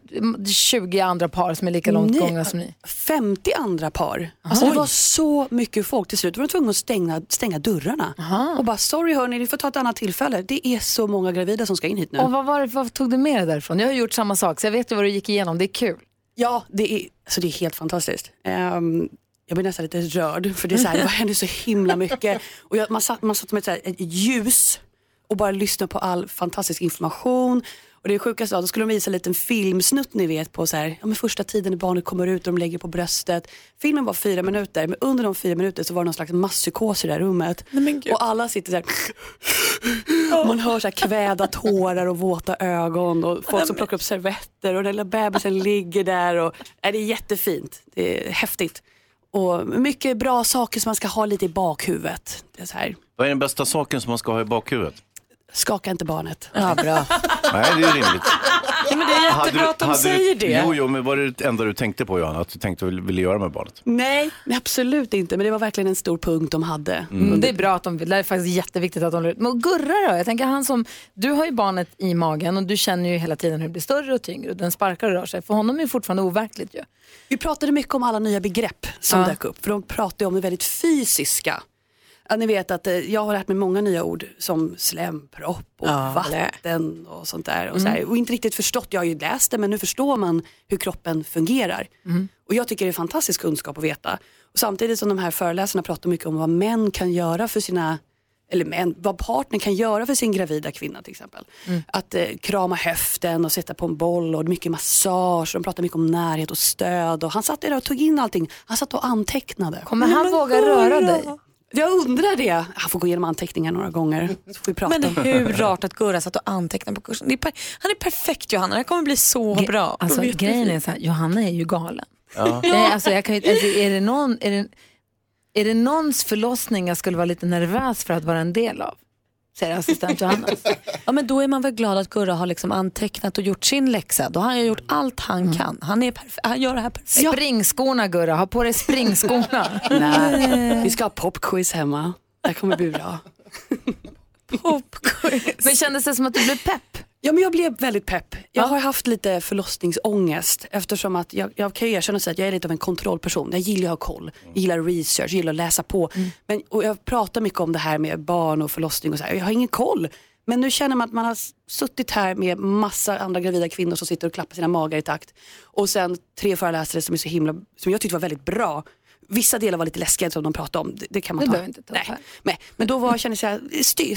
20 andra par som är lika långt Nej, gångna som ni. 50 andra par. Alltså det var så mycket folk till slut. var de tvungna att stänga, stänga dörrarna. Och bara sorry hörni, ni får ta ett annat tillfälle. Det är så många gravida som ska in hit nu. Och vad, var vad tog du med dig därifrån? Jag har gjort samma sak så jag vet ju vad du gick igenom. Det är kul. Ja, det är, alltså det är helt fantastiskt. Ehm, jag blir nästan lite rörd för det, är så här, det händer så himla mycket. Och jag, man, satt, man satt med ett, så här, ett ljus och bara lyssnade på all fantastisk information. Och det sjukaste var, då skulle de visa en liten filmsnutt ni vet på så här, ja, men första tiden när barnet kommer ut och de lägger på bröstet. Filmen var fyra minuter, men under de fyra minuter så var det någon slags masspsykos i det här rummet. och alla sitter så här, man hör så här kväda tårar och våta ögon och folk som plockar upp servetter och den lilla bebisen ligger där. Och, nej, det är jättefint, det är häftigt. Och mycket bra saker som man ska ha lite i bakhuvudet. Det är så här, Vad är den bästa saken som man ska ha i bakhuvudet? Skaka inte barnet. Ja, bra. Nej, det är rimligt. Ja, men det är jättebra du- att de säger du, det. Jo, jo, men var det det enda du tänkte på Johanna? Att du tänkte ville göra med barnet? Nej, absolut inte. Men det var verkligen en stor punkt de hade. Mm. Det är bra att de, det är faktiskt jätteviktigt att de lär ut. Men Gurra då? Jag tänker han som, du har ju barnet i magen och du känner ju hela tiden hur det blir större och tyngre och den sparkar och rör sig. För honom är det fortfarande overkligt ju. Vi pratade mycket om alla nya begrepp som Ja. dök upp. För de pratade om det väldigt fysiska. Ja, ni vet att eh, jag har lärt mig många nya ord som slempropp och Ja, vatten och sånt där. Och, Mm. så här. och inte riktigt förstått, jag har ju läst det men nu förstår man hur kroppen fungerar. Och jag tycker det är fantastisk kunskap att veta. Och samtidigt som de här föreläsarna pratar mycket om vad män kan göra för sina eller män, vad partnern kan göra för sin gravida kvinna till exempel. Att eh, krama höften och sätta på en boll och mycket massage. De pratar mycket om närhet och stöd. Och han satt där och tog in allting. Han satt och antecknade. Kommer han våga röra dig? Jag undrar det. Han får gå igenom anteckningar några gånger. Så får vi prata. Men hur rart att Gurra satt och antecknade på kursen. Det är han är perfekt Johanna, det kommer bli så bra. Alltså, grejen är så här, Johanna är ju galen. Ja. Nej, alltså, jag kan, ju- alltså, är, det någon, är, det, är det någons förlossning jag skulle vara lite nervös för att vara en del av? Säger assistent Johanna. Ja, men då är man väl glad att Gurra har liksom antecknat och gjort sin läxa. Då har han gjort allt han kan. Han, är han gör det här perfekt. Springskorna Gurra, ha på dig springskorna. Nej, vi ska ha popquiz hemma. Det kommer bli bra. Men kändes det som att du blev pepp? Ja, men jag blev väldigt pepp. Jag har haft lite förlossningsångest eftersom att jag, jag kan ju erkänna att jag är lite av en kontrollperson. Jag gillar att ha koll, jag gillar research, jag gillar att läsa på. Men, och jag pratar mycket om det här med barn och förlossning och så här. Jag har ingen koll. Men nu känner man att man har suttit här med massa andra gravida kvinnor som sitter och klappar sina magar i takt. Och sen tre föreläsare som är så himla, som jag tyckte var väldigt bra. Vissa delar var lite läskiga som de pratade om. Det, det kan man Det ta. inte ta Nej. Nej. Men då var, kändes jag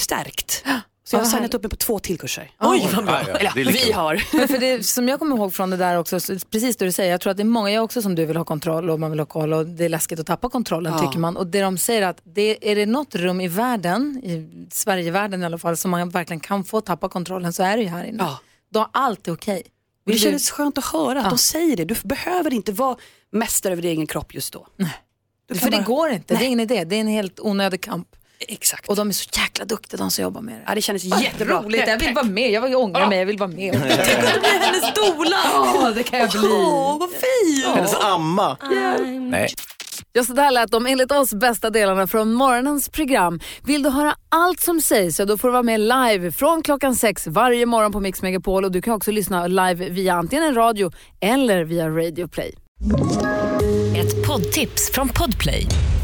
stärkt. Så jag har signat upp mig på två till kurser. Oj, vad bra. Eller Det är vi har. Men för det som jag kommer ihåg från det där också, så precis det du säger, jag tror att det är många, jag också som du vill ha kontroll och man vill ha koll och det är läskigt att tappa kontrollen Ja. tycker man. Och det de säger att det, är det något rum i världen, i Sverigevärlden i alla fall, som man verkligen kan få tappa kontrollen så är det ju här inne. Då är allt är okej. Det Vill du- kändes skönt att höra att de säger det. Du behöver inte vara mästare över din egen kropp just då. Kan För det bara- går inte, det är Nej. ingen idé, det är en helt onödig kamp. Exakt. Och de är så jäkla duktiga de som jobbar med det. Ja, det kändes Vad jättebra. roligt, jag vill vara med, jag ångrar mig, jag vill vara med. hennes dola. Ja, det kan jag bli. Åh, vad fint. Hennes amma. Nej. Ja, så där lät de enligt oss bästa delarna från morgonens program. Vill du höra allt som sägs så då får du vara med live från klockan sex varje morgon på Mix Megapol och du kan också lyssna live via antingen en radio eller via Radio Play. Ett poddtips från Podplay.